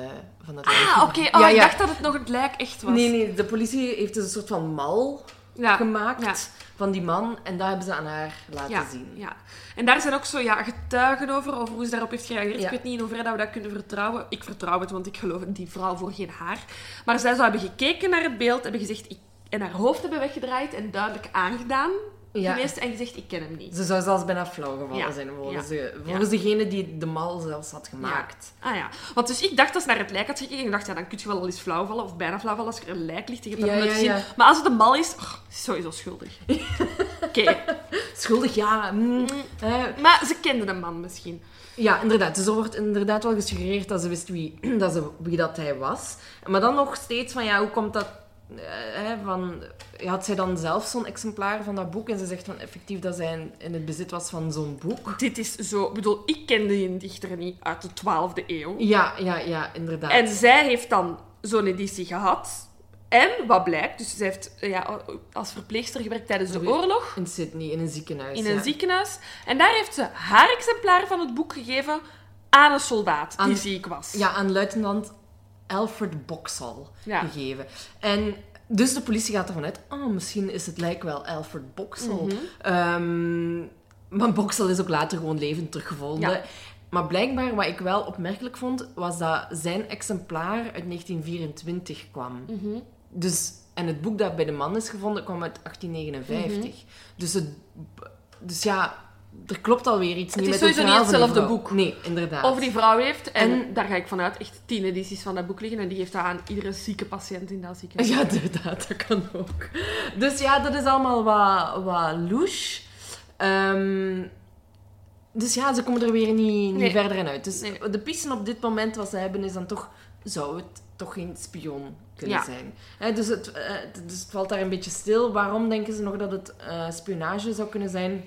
van het lijk Ah, oké. Oh, Ja, ik ja. dacht dat het nog het lijk echt was. Nee, nee, de politie heeft dus een soort van mal Ja, gemaakt van die man. En dat hebben ze aan haar laten zien. ja. En daar zijn ook zo ja, getuigen over, over hoe ze daarop heeft gereageerd. Ik weet niet in hoeverre dat we dat kunnen vertrouwen. Ik vertrouw het, want ik geloof in die vrouw voor geen haar. Maar zij zou hebben gekeken naar het beeld, hebben gezegd... Ik, en haar hoofd hebben weggedraaid en duidelijk aangedaan Ja. geweest en gezegd, ik ken hem niet. Ze zou zelfs bijna flauw gevallen Ja. zijn volgens, Ja. de, volgens degene die de mal zelfs had gemaakt. Ah ja. Want dus ik dacht dat ze naar het lijk had gekeken. En ik dacht, ja, dan kun je wel al eens flauw vallen of bijna flauw vallen als er een lijk ligt. Je hebt dat nooit gezien. Maar als het een mal is, oh, is sowieso schuldig. Oké. Schuldig, ja. mm, hè. Maar ze kende de man misschien. Ja, inderdaad. Dus er wordt inderdaad wel gesuggereerd dat ze wist wie dat, ze, wie dat hij was. Maar dan nog steeds van, ja, hoe komt dat... eh, hè, van, had zij dan zelf zo'n exemplaar van dat boek? En ze zegt van effectief dat zij in, het bezit was van zo'n boek. Dit is zo... Ik bedoel, ik kende die dichter niet uit de 12e eeuw. Ja, ja, ja, inderdaad. En zij heeft dan zo'n editie gehad. En wat blijkt, dus zij heeft ja, als verpleegster gewerkt tijdens de oorlog In Sydney, in een ziekenhuis. in ja. een ziekenhuis. En daar heeft ze haar exemplaar van het boek gegeven aan een soldaat die ziek was. Ja, aan luitenant Alfred Boxall Ja. gegeven. En dus de politie gaat ervan uit, oh, misschien is het lijk wel Alfred Boxall. Mhm. Ehm, maar Boxall is ook later gewoon levend teruggevonden. Ja. Maar blijkbaar, wat ik wel opmerkelijk vond, was dat zijn exemplaar uit 1924 kwam. Mhm. Dus, en het boek dat bij de man is gevonden, kwam uit 1859. Mhm. dus, het, dus ja, er klopt alweer iets niet is met sowieso het niet hetzelfde boek. Nee, inderdaad. Over die vrouw heeft, en, En- daar ga ik vanuit, echt tien edities van dat boek liggen. En die geeft dat aan iedere zieke patiënt in dat ziekenhuis. Ja, inderdaad, dat kan ook. Dus ja, dat is allemaal wat, wat louche. Ehm, dus ja, ze komen er weer niet, niet Nee. verder in uit. Dus Nee. de piste op dit moment wat ze hebben is dan toch... Zou het toch geen spion kunnen Ja. zijn? Hè, dus, het, eh, dus het valt daar een beetje stil. Waarom denken ze nog dat het eh, spionage zou kunnen zijn?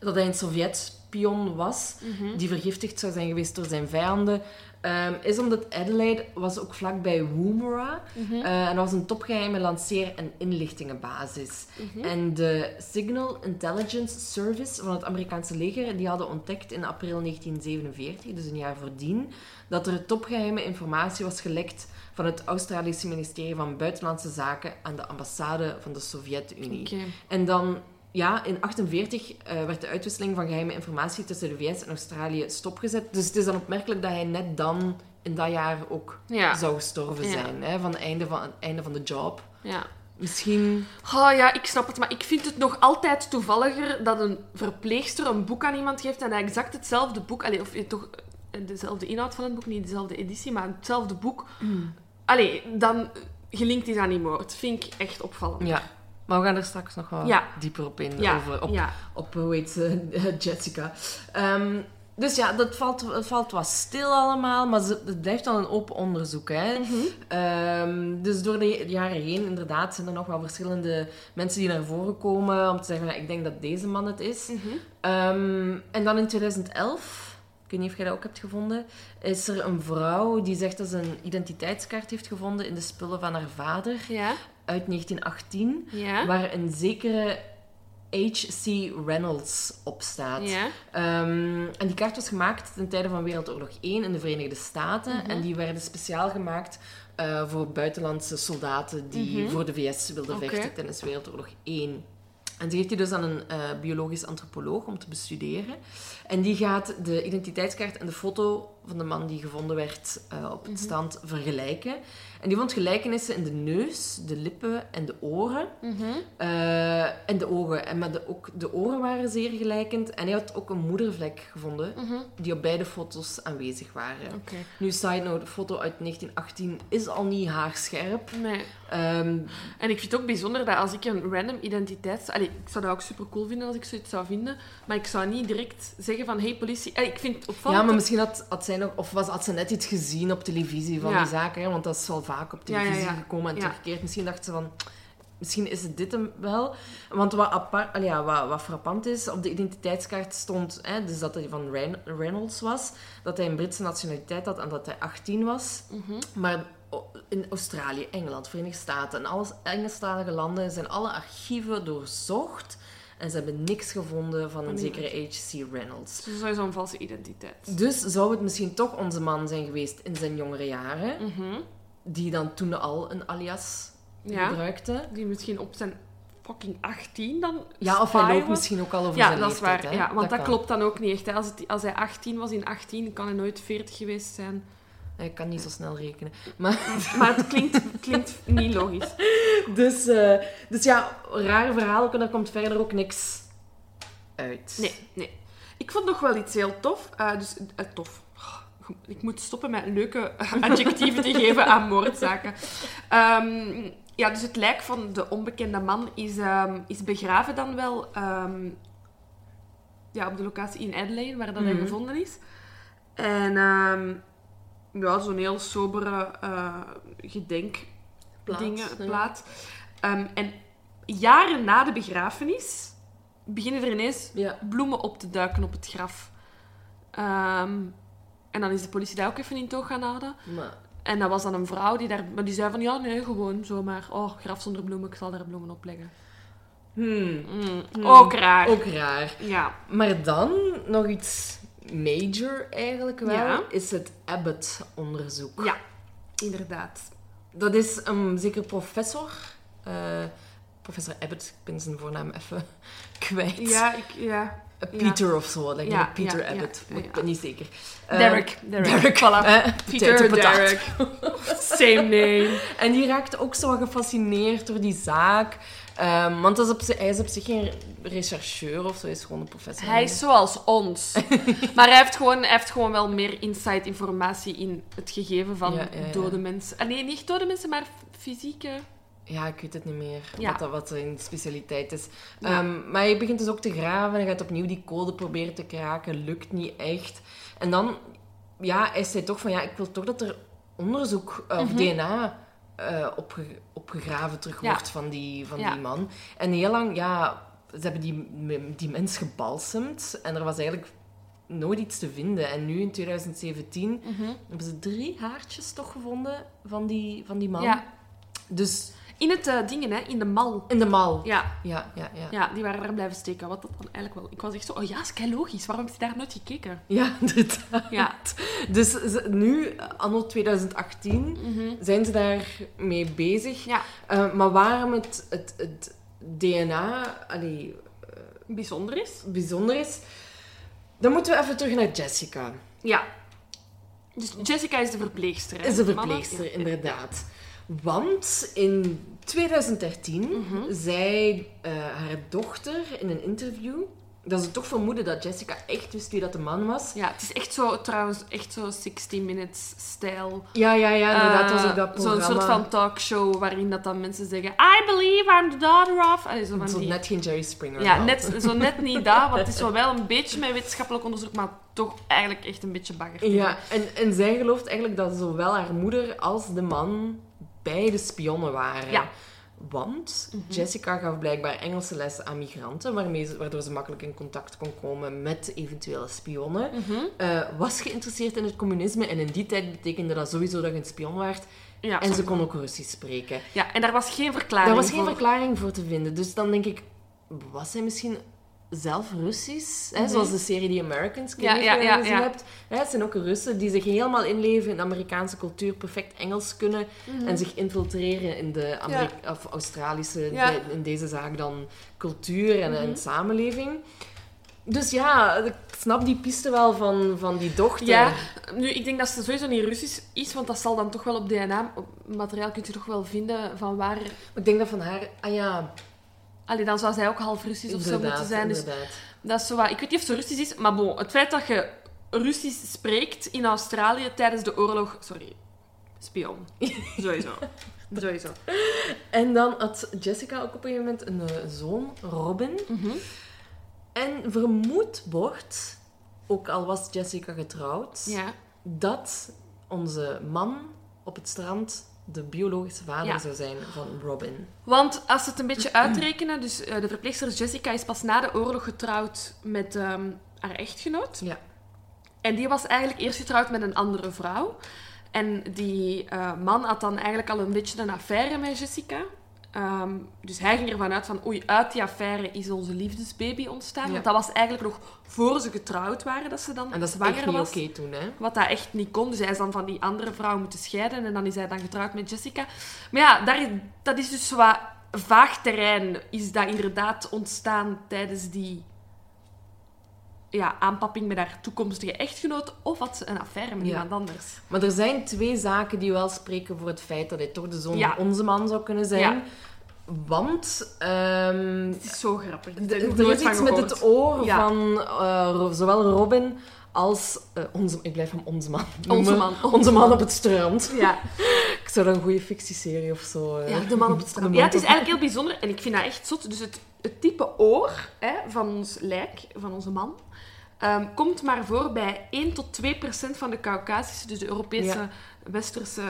Dat hij een Sovjet-spion was, Mhm. die vergiftigd zou zijn geweest door zijn vijanden. Ehm, is omdat Adelaide was ook vlakbij Woomera. Mhm. Eh, en dat was een topgeheime lanceer- en inlichtingenbasis. Mhm. En de Signal Intelligence Service van het Amerikaanse leger, die hadden ontdekt in april 1947, dus een jaar voordien, dat er topgeheime informatie was gelekt van het Australische ministerie van Buitenlandse Zaken aan de ambassade van de Sovjet-Unie. En dan, ja, in 48 eh, werd de uitwisseling van geheime informatie tussen de VS en Australië stopgezet. Dus het is dan opmerkelijk dat hij net dan, in dat jaar, ook Ja. zou gestorven Ja. zijn. Hè, van het einde van, het einde van de job. Ja. Misschien... Oh ja, ik snap het, maar ik vind het nog altijd toevalliger dat een verpleegster een boek aan iemand geeft en dat exact hetzelfde boek, allee, of eh, toch eh, dezelfde inhoud van het boek, niet dezelfde editie, maar hetzelfde boek, allee, dan gelinkt is aan die moord. Vind ik echt opvallend. Ja. Maar we gaan er straks nog wel Ja. dieper op in. Ja, over, op, ja. op hoe heet ze? Jessica. Ehm, dus ja, dat valt, het valt wat stil allemaal, maar het blijft dan een open onderzoek. Hè? Mhm. Ehm, dus door de jaren heen, inderdaad, zijn er nog wel verschillende mensen die naar voren komen om te zeggen, nou, ik denk dat deze man het is. Mhm. Ehm, en dan in 2011, ik weet niet of jij dat ook hebt gevonden, is er een vrouw die zegt dat ze een identiteitskaart heeft gevonden in de spullen van haar vader Ja, uit 1918, ja, waar een zekere H.C. Reynolds op staat. ja. Ehm, en die kaart was gemaakt ten tijde van Wereldoorlog 1 in de Verenigde Staten. Mhm. En die werden speciaal gemaakt eh, voor buitenlandse soldaten die Mhm. voor de VS wilden vechten tijdens Wereldoorlog 1. En die geeft hij dus aan een eh, biologisch antropoloog om te bestuderen. En die gaat de identiteitskaart en de foto van de man die gevonden werd eh, op het Mhm. stand vergelijken. En die vond gelijkenissen in de neus, de lippen en de oren. Mhm. Eh, en de ogen. En maar de, ook de oren waren zeer gelijkend. En hij had ook een moedervlek gevonden, Mhm. die op beide foto's aanwezig waren. Oké. Nu, side note, de foto uit 1918 is al niet haarscherp. Nee. Ehm, En ik vind het ook bijzonder dat als ik een random identiteit... Allee, ik zou dat ook super cool vinden als ik zoiets zou vinden. Maar ik zou niet direct zeggen van... Hey, politie... Allee, ik vind het opvallend... ja, maar misschien had, had zij Of was, had ze net iets gezien op televisie van Ja. die zaken. Hè? Want dat is wel vaak op televisie ja. gekomen en teruggekeerd. Misschien dacht ze van... Misschien is het dit hem wel. Want wat, apart, ja, wat, wat frappant is, op de identiteitskaart stond dus dat hij van Reyn- Reynolds was, dat hij een Britse nationaliteit had en dat hij 18 was. Mhm. Maar in Australië, Engeland, Verenigde Staten en alle Engelstalige landen zijn alle archieven doorzocht. En ze hebben niks gevonden van een nee. zekere H.C. Reynolds. Dus sowieso een valse identiteit. Dus zou het misschien toch onze man zijn geweest in zijn jongere jaren, Mhm. die dan toen al een alias Ja. gebruikte? Die misschien op zijn fucking 18 dan Ja, of hij loopt was. misschien ook al over Ja, zijn dat is leeftijd. waar. hè? Ja, want dat, klopt dan ook niet echt. Hè. Als, het, als hij 18 was in 18, kan hij nooit 40 geweest zijn. Hij kan niet zo snel rekenen. Maar, Maar het klinkt, klinkt niet logisch. dus, eh, dus ja, rare verhaal, daar komt verder ook niks uit. Nee, nee. Ik vond nog wel iets heel tof. Eh, dus, eh, tof. Oh, Ik moet stoppen met leuke adjectieven te geven aan moordzaken. Ehm, ja, dus het lijk van de onbekende man is, ehm, is begraven dan wel ehm, ja, op de locatie in Adelaide, waar dat hij Mhm. gevonden is. En ja, zo'n heel sobere gedenk Plaats, dingen, ja. plaat. Ehm, en jaren na de begrafenis beginnen er ineens Ja. bloemen op te duiken op het graf. Ehm, en dan is de politie daar ook even in toog gaan houden. Maar, En dat was dan een vrouw die daar... Maar die zei van, ja, nee, gewoon zomaar. Oh, graf zonder bloemen, ik zal daar bloemen op leggen. hmm, Mm, Hmm. Ook raar. ook raar. Ja. Maar dan nog iets major eigenlijk wel, Ja. is het Abbott-onderzoek. ja, inderdaad. Dat is een zeker professor, eh, professor Abbott, ik ben zijn voornaam even kwijt. Ja, ik... Ja. Peter of zo, Ja, op Peter ja, Abbott, ja, ik ben niet zeker. Eh, Derek. Derek. Derek, Voilà. eh, Peter. Derek. Same name. En die raakt ook zo gefascineerd door die zaak. Ehm, want dat is op hij is op zich geen rechercheur of zo, hij is gewoon een professor. Hij is zoals ons. maar hij heeft, gewoon, hij heeft gewoon wel meer insight informatie in het gegeven van dode mensen. Ah, nee, niet dode mensen, maar fysieke... Ja, ik weet het niet meer, Ja. wat, dat, wat zijn specialiteit is. Ja. Ehm, maar hij begint dus ook te graven en gaat opnieuw die code proberen te kraken. Lukt niet echt. En dan ja, hij zei toch van, ja, ik wil toch dat er onderzoek eh, of Mhm. DNA eh, opge- opgegraven terug Ja. wordt van, die, van die man. En heel lang, ja, ze hebben die, die mens gebalsemd en er was eigenlijk nooit iets te vinden. En nu in 2017 hebben ze drie haartjes toch gevonden van die, van die man. Ja. Dus In het eh, dingen, hè, in de mal. in de mal. Ja, Ja, ja, ja. ja, die waren daar blijven steken. Wat dat dan eigenlijk wel... Ik was echt zo, oh ja, is kei logisch. Waarom heb je daar nooit gekeken? Ja, inderdaad. Ja. Dus ze- nu, anno 2018, zijn ze daarmee bezig. Ja, Eh, maar waarom het, het, het DNA allee, bijzonder is. bijzonder is, dan moeten we even terug naar Jessica. Ja. Dus Jessica is de verpleegster. hè, Is de verpleegster, inderdaad. Want in 2013 Mhm. zei eh, haar dochter in een interview dat ze toch vermoedde dat Jessica echt wist wie dat de man was. Ja, het is echt zo, trouwens, echt zo 60 Minutes stijl. Ja, ja, ja, inderdaad. was Eh, ook dat Zo'n programma. soort van talkshow waarin dat dan mensen zeggen I believe I'm the daughter of... Allee, zo van Zo die... net geen Jerry Springer. Ja, net, zo net niet dat, want het is wel wel een beetje met wetenschappelijk onderzoek, maar toch eigenlijk echt een beetje bagger. Ja, en, en zij gelooft eigenlijk dat zowel haar moeder als de man beide spionnen waren. Ja. Want Mhm. Jessica gaf blijkbaar Engelse lessen aan migranten, waarmee ze, waardoor ze makkelijk in contact kon komen met eventuele spionnen. Mhm. Eh, was geïnteresseerd in het communisme en in die tijd betekende dat sowieso dat je een spion. Ja, en ze kon ook Russisch spreken. ja, en daar was geen verklaring Daar was geen voor. verklaring voor te vinden. Dus dan denk ik, was hij misschien zelf Russisch? Hè? Mhm. Zoals de serie The Americans, weet Ja, ja, hebt. Hè, het zijn ook Russen die zich helemaal inleven in de Amerikaanse cultuur, perfect Engels kunnen en zich infiltreren in de Ameri- of Australische, Mhm. Mhm. de- in deze zaak dan cultuur en, en samenleving. Dus ja, ik snap die piste wel van, van die dochter. Ja, nu, ik denk dat ze sowieso niet Russisch is, want dat zal dan toch wel op DNA-materiaal kun je toch wel vinden van waar... Ik denk dat van haar... Ah ja, Allee, dan zou zij ook half Russisch of zo moeten zijn. Dus inderdaad. dat is zo wat... Ik weet niet of ze Russisch is, maar bon, het feit dat je Russisch spreekt in Australië tijdens de oorlog... Sorry, spion. Sowieso. Sowieso. En dan had Jessica ook op een gegeven moment een eh, zoon, Robin. Mhm. En vermoed wordt, ook al was Jessica getrouwd, Ja. dat onze man op het strand de biologische vader Ja. zou zijn van Robin. Want als ze het een beetje uitrekenen, dus eh, de verpleegster Jessica is pas na de oorlog getrouwd met ehm, haar echtgenoot. Ja. En die was eigenlijk eerst getrouwd met een andere vrouw. En die eh, man had dan eigenlijk al een beetje een affaire met Jessica. Ehm, dus hij ging ervan uit van, oei, uit die affaire is onze liefdesbaby ontstaan. Ja. Want dat was eigenlijk nog voor ze getrouwd waren, dat ze dan En dat is zwanger echt niet was. oké toen, hè? Wat dat echt niet kon. Dus hij is dan van die andere vrouw moeten scheiden. En dan is hij dan getrouwd met Jessica. Maar ja, daar, is- dat is dus wat vaag terrein. Is dat inderdaad ontstaan tijdens die ja, aanpapping met haar toekomstige echtgenoot? Of had ze een affaire met Ja. iemand anders? Maar er zijn twee zaken die wel spreken voor het feit dat hij toch de zoon Ja. van onze man zou kunnen zijn. Ja. Want ehm, Het is zo grappig. er is iets met het oor van eh, zowel Robin als eh, onze... Ik blijf hem onze man Onze man. Onze man op het strand. Ja. Ik zou dat een goede fictieserie of zo... eh, ja, de man op het strand. Ja, het is eigenlijk heel bijzonder. En ik vind dat echt zot. Dus het, het type oor hè, van ons lijk, van onze man... ehm, komt maar voor bij 1 tot 2 procent van de Caucasische, dus de Europese, Ja. westerse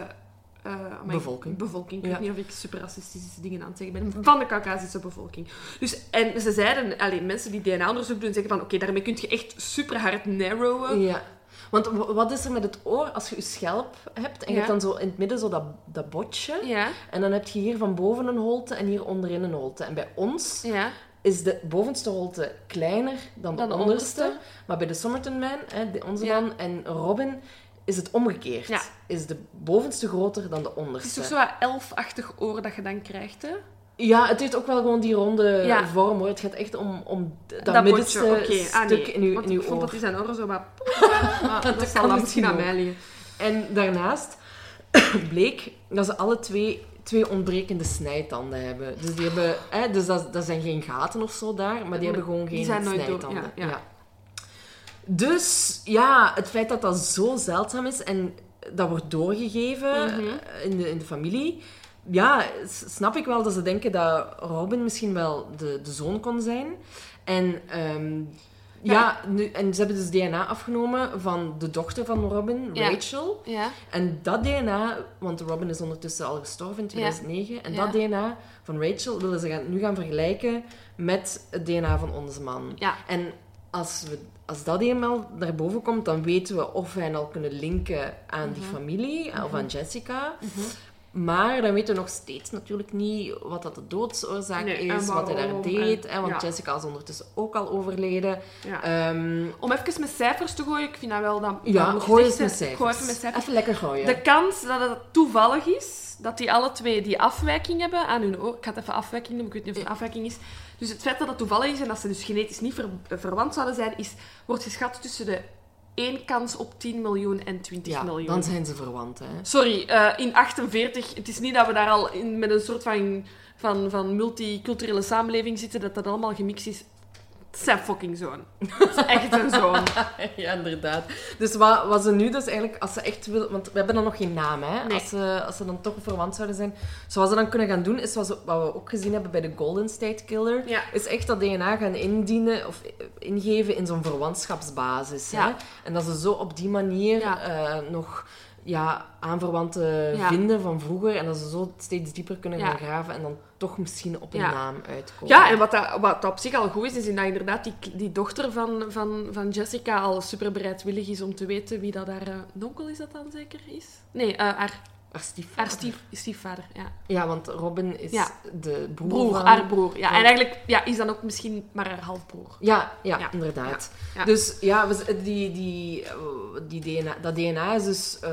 eh, Bevolking. bevolking. Ik Ja. weet niet of ik super racistische dingen aan het zeggen ben. Van de Caucasische bevolking. Dus, en ze zeiden, alleen mensen die DNA-onderzoek doen, zeggen van oké, daarmee kun je echt super hard narrowen. Ja. Want wat is er met het oor als je je schelp hebt en je Ja. hebt dan zo in het midden zo dat, dat botje Ja, en dan heb je hier van boven een holte en hier onderin een holte. En bij ons ja. Is de bovenste holte kleiner dan de Dan de onderste. onderste. Maar bij de Somerton Man, hè, de, onze Ja. man en Robin, is het omgekeerd. Ja. Is de bovenste groter dan de Het is onderste. toch zo wat elfachtig oor dat je dan krijgt, hè? Ja, het heeft ook wel gewoon die ronde Ja. vorm hoor. Het gaat echt om, om dat, Dat middenste stuk Ah, nee. in uw, Want in uw ik vond dat hij zijn oren zo. Ah, dat kan zal misschien aan mij liggen. En daarnaast bleek dat ze alle twee twee ontbrekende snijtanden hebben. Dus, die hebben, hè, dus dat, dat zijn geen gaten of zo daar, maar die hebben gewoon geen zijn nooit door- snijtanden. ja, ja. Dus ja, het feit dat dat zo zeldzaam is en dat wordt doorgegeven Mhm. eh, in, de, in de familie. Ja, snap ik wel dat ze denken dat Robin misschien wel de, de zoon kon zijn. En ehm, ja, nu, en ze hebben dus DNA afgenomen van de dochter van Robin, Ja. Rachel. Ja. En dat DNA, want Robin is ondertussen al gestorven in 2009, en dat DNA van Rachel willen ze gaan, nu gaan vergelijken met het DNA van onze man. Ja. En als, we, als dat eenmaal naar boven komt, dan weten we of wij al kunnen linken aan die Mhm. familie of aan Jessica. Maar dan weten we nog steeds natuurlijk niet wat dat de doodsoorzaak Nee, is, wat hij daar deed. en- hè, want ja. Jessica is ondertussen ook al overleden. ja. Ehm, Om even met cijfers te gooien, ik vind dat wel... Dat, ja, dat gooi eens gezegd met cijfers. Gooi even met cijfers. Even lekker gooien. De kans dat het toevallig is, dat die alle twee die afwijking hebben aan hun oor... Ik ga het even afwijking noemen, ik weet niet of het een afwijking is. Dus het feit dat het toevallig is en dat ze dus genetisch niet ver- verwant zouden zijn, is, wordt geschat tussen de 1 kans op 10 miljoen en 20 ja, miljoen. dan zijn ze verwant. Hè. Sorry, eh, in 48, het is niet dat we daar al in, met een soort van, van, van multiculturele samenleving zitten, dat dat allemaal gemixt is. Het zijn fucking zoon. Het is echt een zoon. Ja, inderdaad. Dus wat, wat ze nu dus eigenlijk, als ze echt wil... Want we hebben dan nog geen naam, hè. Nee. Als, ze, als ze dan toch verwant zouden zijn. Dus wat ze dan kunnen gaan doen, is wat, ze- wat we ook gezien hebben bij de Golden State Killer. Ja. Is echt dat DNA gaan indienen of ingeven in zo'n verwantschapsbasis. Hè? Ja. En dat ze zo op die manier Ja. eh, nog ja, aanverwanten Ja. vinden van vroeger. En dat ze zo steeds dieper kunnen Ja. gaan graven en dan toch misschien op een Ja. naam uitkomen. Ja, en wat, dat, wat dat op zich al goed is, is dat inderdaad die, die dochter van, van, van Jessica al super bereidwillig is om te weten wie dat haar... eh, onkel is dat dan zeker is? Nee, eh, haar, Haar stiefvader. haar stief, stiefvader, ja. Ja, want Robin is Ja. de broer, Broer, van... haar broer. Ja, en eigenlijk ja, is dan ook misschien maar haar halfbroer. Ja, ja, Ja. inderdaad. Dus ja, die, die, eh, die DNA, dat DNA is dus, eh,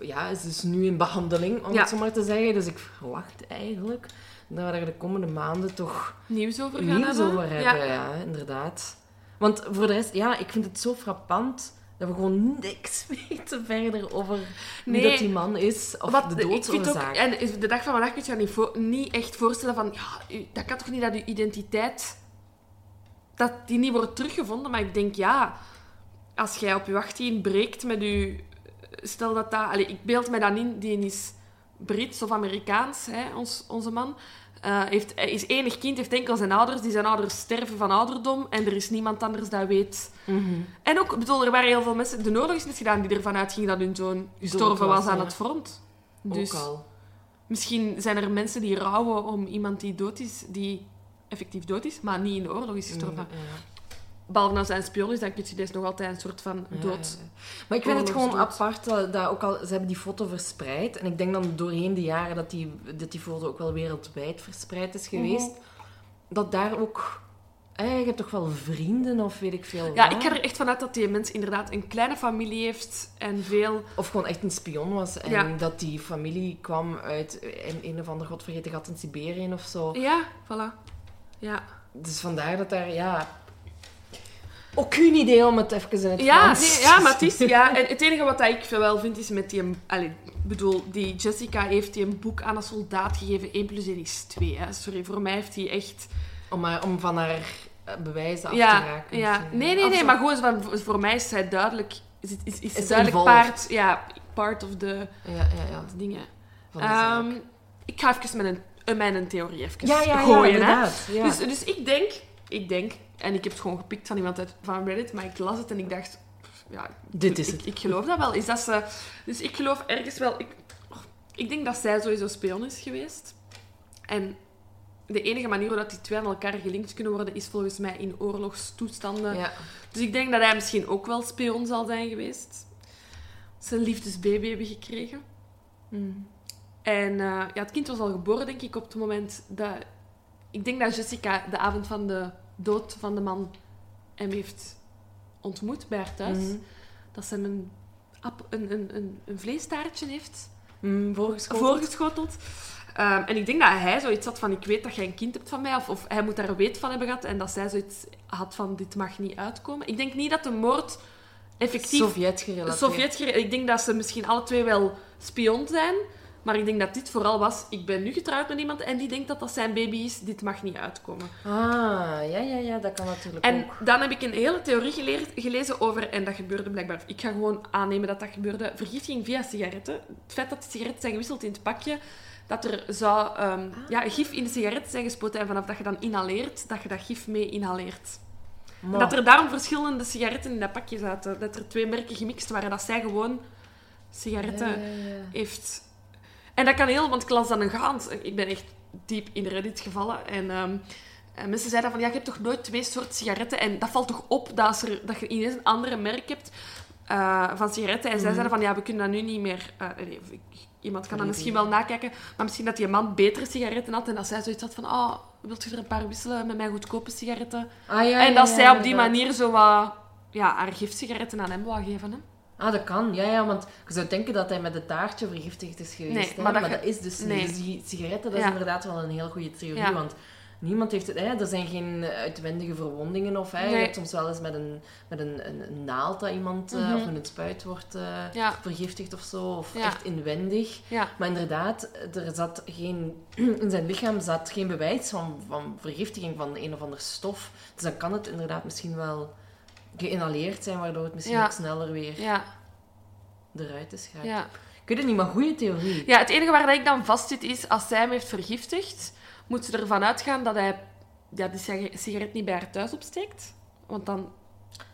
ja, is dus nu in behandeling, om het zo maar te zeggen. Dus ik verwacht eigenlijk dat we daar de komende maanden toch Nieuws over gaan nieuws hebben. over Ja. hebben. Ja. inderdaad. Want voor de rest, ja, ik vind het zo frappant dat we gewoon niks weten verder over wie dat die man is of Wat, de doodsoorzaak. en is de dag van vandaag kun je je niet, voor- niet echt voorstellen van, ja, dat kan toch niet dat je identiteit, dat die niet wordt teruggevonden. Maar ik denk, ja, als jij op je 18 breekt met je, stel dat dat, allee, ik beeld mij dan in, die is Brits of Amerikaans, hè, ons, onze man. Eh, heeft, hij is enig kind, heeft enkel zijn ouders. Die zijn ouders sterven van ouderdom en er is niemand anders dat weet. Mhm. En ook, bedoel, er waren heel veel mensen... De oorlog is net gedaan die ervan uitging dat hun zoon gestorven was, was aan ja. het front. Dus Ook al. misschien zijn er mensen die rouwen om iemand die dood is, die effectief dood is, maar niet in de oorlog is gestorven. Mm, ja. Behalve als hij een spion is, dan kun je deze nog altijd een soort van dood... ja, ja. Maar ik vind het gewoon apart dat, dat ook al, ze hebben die foto verspreid. En ik denk dan doorheen de jaren dat die, dat die foto ook wel wereldwijd verspreid is geweest. Mhm. Dat daar ook... Eh, je hebt toch wel vrienden of weet ik veel Ja, ik ga er echt vanuit dat die mens inderdaad een kleine familie heeft en veel... Of gewoon echt een spion was. En Ja. dat die familie kwam uit een, een of ander godvergeten gat in Siberië of zo. Ja, voilà. Ja, Dus vandaar dat daar, ja... Ook geen idee om het even in het ja, Frans nee, ja maar het is... Ja, en het enige wat ik wel vind is met die... Allee, ik bedoel, die Jessica heeft die een boek aan een soldaat gegeven. 1 plus 1 is 2. Hè. Sorry, voor mij heeft hij echt... Om, haar- om van haar eh, bewijzen af te raken. ja. misschien. Nee, nee, nee, maar gewoon van, voor mij is zij duidelijk... Is, is, is, Is duidelijk part, ja, part of the Ja, ja, ja. dingen. Van de zaak. Ehm, ik ga even mijn, uh, mijn theorie even ja, ja, ja, gooien. hè. Dus, dus ik denk, ik denk, en ik heb het gewoon gepikt van iemand uit, van Reddit, maar ik las het en ik dacht, ja, Dit is het. Ik, geloof dat wel. Is dat ze, dus ik geloof ergens wel, ik, ik denk dat zij sowieso spion is geweest. En de enige manier waarop die twee aan elkaar gelinkt kunnen worden, is volgens mij in oorlogstoestanden. Ja. Dus ik denk dat hij misschien ook wel spion zal zijn geweest. Zijn liefdesbaby hebben gekregen. Mm. En eh, ja, het kind was al geboren, denk ik, op het moment dat... Ik denk dat Jessica de avond van de dood van de man hem heeft ontmoet bij haar thuis. Mhm. Dat ze hem een, een, een, een, een vleestaartje heeft Mm, voorgeschoteld. voorgeschoteld. Ehm, en ik denk dat hij zoiets had van, ik weet dat jij een kind hebt van mij, of, of hij moet daar weet van hebben gehad, en dat zij zoiets had van, dit mag niet uitkomen. Ik denk niet dat de moord effectief Sovjet gerelateerd. Sovjet gere- Ik denk dat ze misschien alle twee wel spion zijn. Maar ik denk dat dit vooral was... Ik ben nu getrouwd met iemand en die denkt dat dat zijn baby is. Dit mag niet uitkomen. Ah, ja, ja, ja, dat kan natuurlijk En ook. dan heb ik een hele theorie geleerd, gelezen over... En dat gebeurde blijkbaar... Ik ga gewoon aannemen dat dat gebeurde. Vergiftiging via sigaretten. Het feit dat de sigaretten zijn gewisseld in het pakje... Dat er zou ehm, ja, gif in de sigaretten zijn gespoten. En vanaf dat je dan inhaleert, dat je dat gif mee inhaleert. En dat er daarom verschillende sigaretten in dat pakje zaten. Dat er twee merken gemixt waren. Dat zij gewoon sigaretten Ja, ja, ja. heeft. En dat kan heel, want ik las dan een gaand. Ik ben echt diep in Reddit gevallen. En, ehm, en mensen zeiden van, ja, je hebt toch nooit twee soorten sigaretten? En dat valt toch op dat, als er, dat je ineens een andere merk hebt eh, van sigaretten. En zij Mhm. zeiden van, ja, we kunnen dat nu niet meer... eh, nee, iemand kan dat misschien wel nakijken. Maar misschien dat die man betere sigaretten had. En dat zij zoiets had van, oh, wilt je er een paar wisselen met mijn goedkope sigaretten? Ah, ja, en dat ja, zij op die manier zo wat... Ja, haar giftsigaretten aan hem wou geven, hè? Ah, dat kan. Ja, ja, want je zou denken dat hij met het taartje vergiftigd is geweest. Nee, maar maar, dat is dus nee. niet. Dus die sigaretten, dat Ja. is inderdaad wel een heel goede theorie. Ja. Want niemand heeft het... Hè? Er zijn geen uitwendige verwondingen of... Hè? Nee. Je hebt soms wel eens met een, met een, een, een naald dat iemand... eh, Mhm. of met een spuit wordt eh, Ja, vergiftigd of zo. Of echt inwendig. ja. Maar inderdaad, er zat geen, in zijn lichaam zat geen bewijs van, van vergiftiging van een of ander stof. Dus dan kan het inderdaad misschien wel geïnhaleerd zijn, waardoor het misschien Ja. ook sneller weer Ja, eruit is geraakt. ja. Ik weet het niet, maar goede theorie. Ja, het enige waar dat ik dan vast zit is, als zij hem heeft vergiftigd, moet ze ervan uitgaan dat hij ja, die siga- sigaret niet bij haar thuis opsteekt. Want dan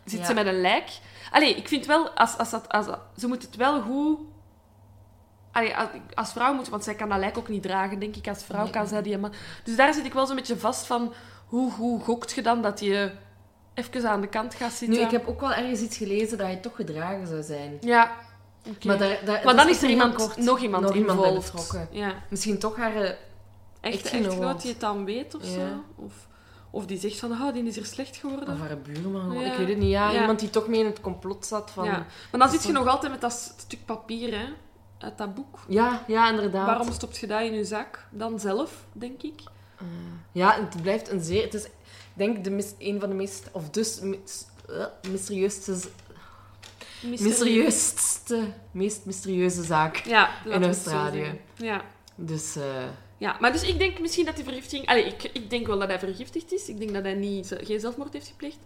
zit ze met een lijk. Allee, ik vind wel, als, als dat, als, ze moet het wel goed... Allee, als, als vrouw moet, want zij kan dat lijk ook niet dragen, denk ik. Als vrouw Nee. kan zij die man... Dus daar zit ik wel zo'n beetje vast van, hoe, hoe gokt je dan dat je even aan de kant gaat zitten? Nu, ik heb ook wel ergens iets gelezen dat hij toch gedragen zou zijn. Ja, oké. Maar, daar, daar, Maar dan is er iemand, kort. nog iemand nog iemand bij betrokken. Ja. Misschien toch haar... eh, Echtgenoot. die het dan weet of Ja. zo. Of, of die zegt van, oh, die is hier slecht geworden. Of haar buurman. Ja. Ik weet het niet. Ja, Ja. iemand die toch mee in het complot zat van... ja. Ja, Maar dan zit je nog altijd met dat stuk papier, hè. Uit dat boek. ja, inderdaad. Waarom stopt je dat in je zak? Dan zelf, denk ik. Ja, het blijft een zeer... Het is, denk, de mis, een van de meest... Of dus mis, eh, mysterieusste... Mysterie. Mysterieusste... Meest mysterieuze zaak. Ja, zo Australië. Ja. Dus... eh, ja, maar dus ik denk misschien dat die vergiftiging... Allee, ik, ik denk wel dat hij vergiftigd is. Ik denk dat hij niet, geen zelfmoord heeft gepleegd.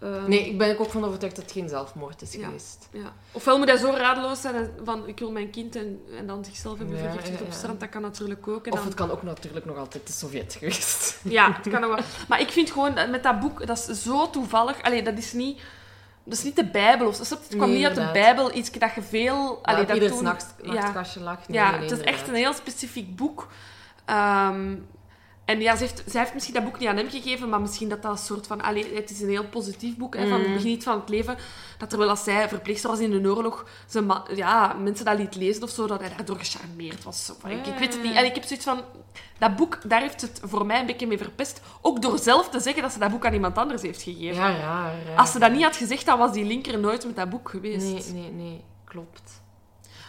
Ehm, nee, ik ben ook van overtuigd dat het geen zelfmoord is Ja. geweest. Ja. Ofwel moet hij zo radeloos zijn van ik wil mijn kind en, en dan zichzelf hebben Ja, vergiftigd op strand. Dat kan natuurlijk ook. En Of dan... het kan ook natuurlijk nog altijd de Sovjet geweest. Ja, het kan ook wel. Maar ik vind gewoon, dat- met dat boek, dat is zo toevallig. Allee, dat is niet... Dat is niet de Bijbel. Of, het kwam Nee, niet uit de. Bijbel. Iets dat je veel... Allee, dat ieder toen- nachtkastje lag. Nee, ja, nee, het is echt een heel specifiek boek. Ehm, En ja, ze heeft, zij heeft misschien dat boek niet aan hem gegeven, maar misschien dat dat een soort van... Allee, het is een heel positief boek, hè, van het begin van het leven. Dat terwijl als zij verpleegster was in de oorlog, ze ja, mensen dat liet lezen of zo, dat hij daardoor gecharmeerd was. Ik, ik weet het niet. En ik heb zoiets van... Dat boek, daar heeft het voor mij een beetje mee verpest. Ook door zelf te zeggen dat ze dat boek aan iemand anders heeft gegeven. Ja, ja, ja. Als ze dat niet had gezegd, dan was die linker nooit met dat boek geweest. Nee, nee, nee. Klopt.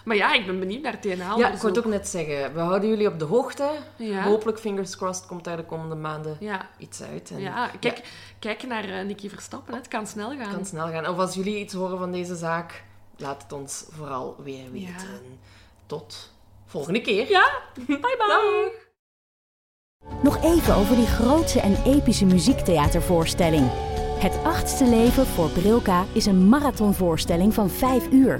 Maar ja, ik ben benieuwd naar TNA. Ja, ik wou het ook net zeggen. We houden jullie op de hoogte. Ja. Hopelijk, fingers crossed, komt daar de komende maanden Ja. iets uit. En Ja, kijk, kijk naar eh, Nicky Verstappen. hè. Het kan snel gaan. Het kan snel gaan. Of als jullie iets horen van deze zaak, laat het ons vooral weer weten. Tot volgende keer. Ja, bye bye. Nog even over die grootse en epische muziektheatervoorstelling. Het achtste leven voor Brilka is een marathonvoorstelling van 5 uur.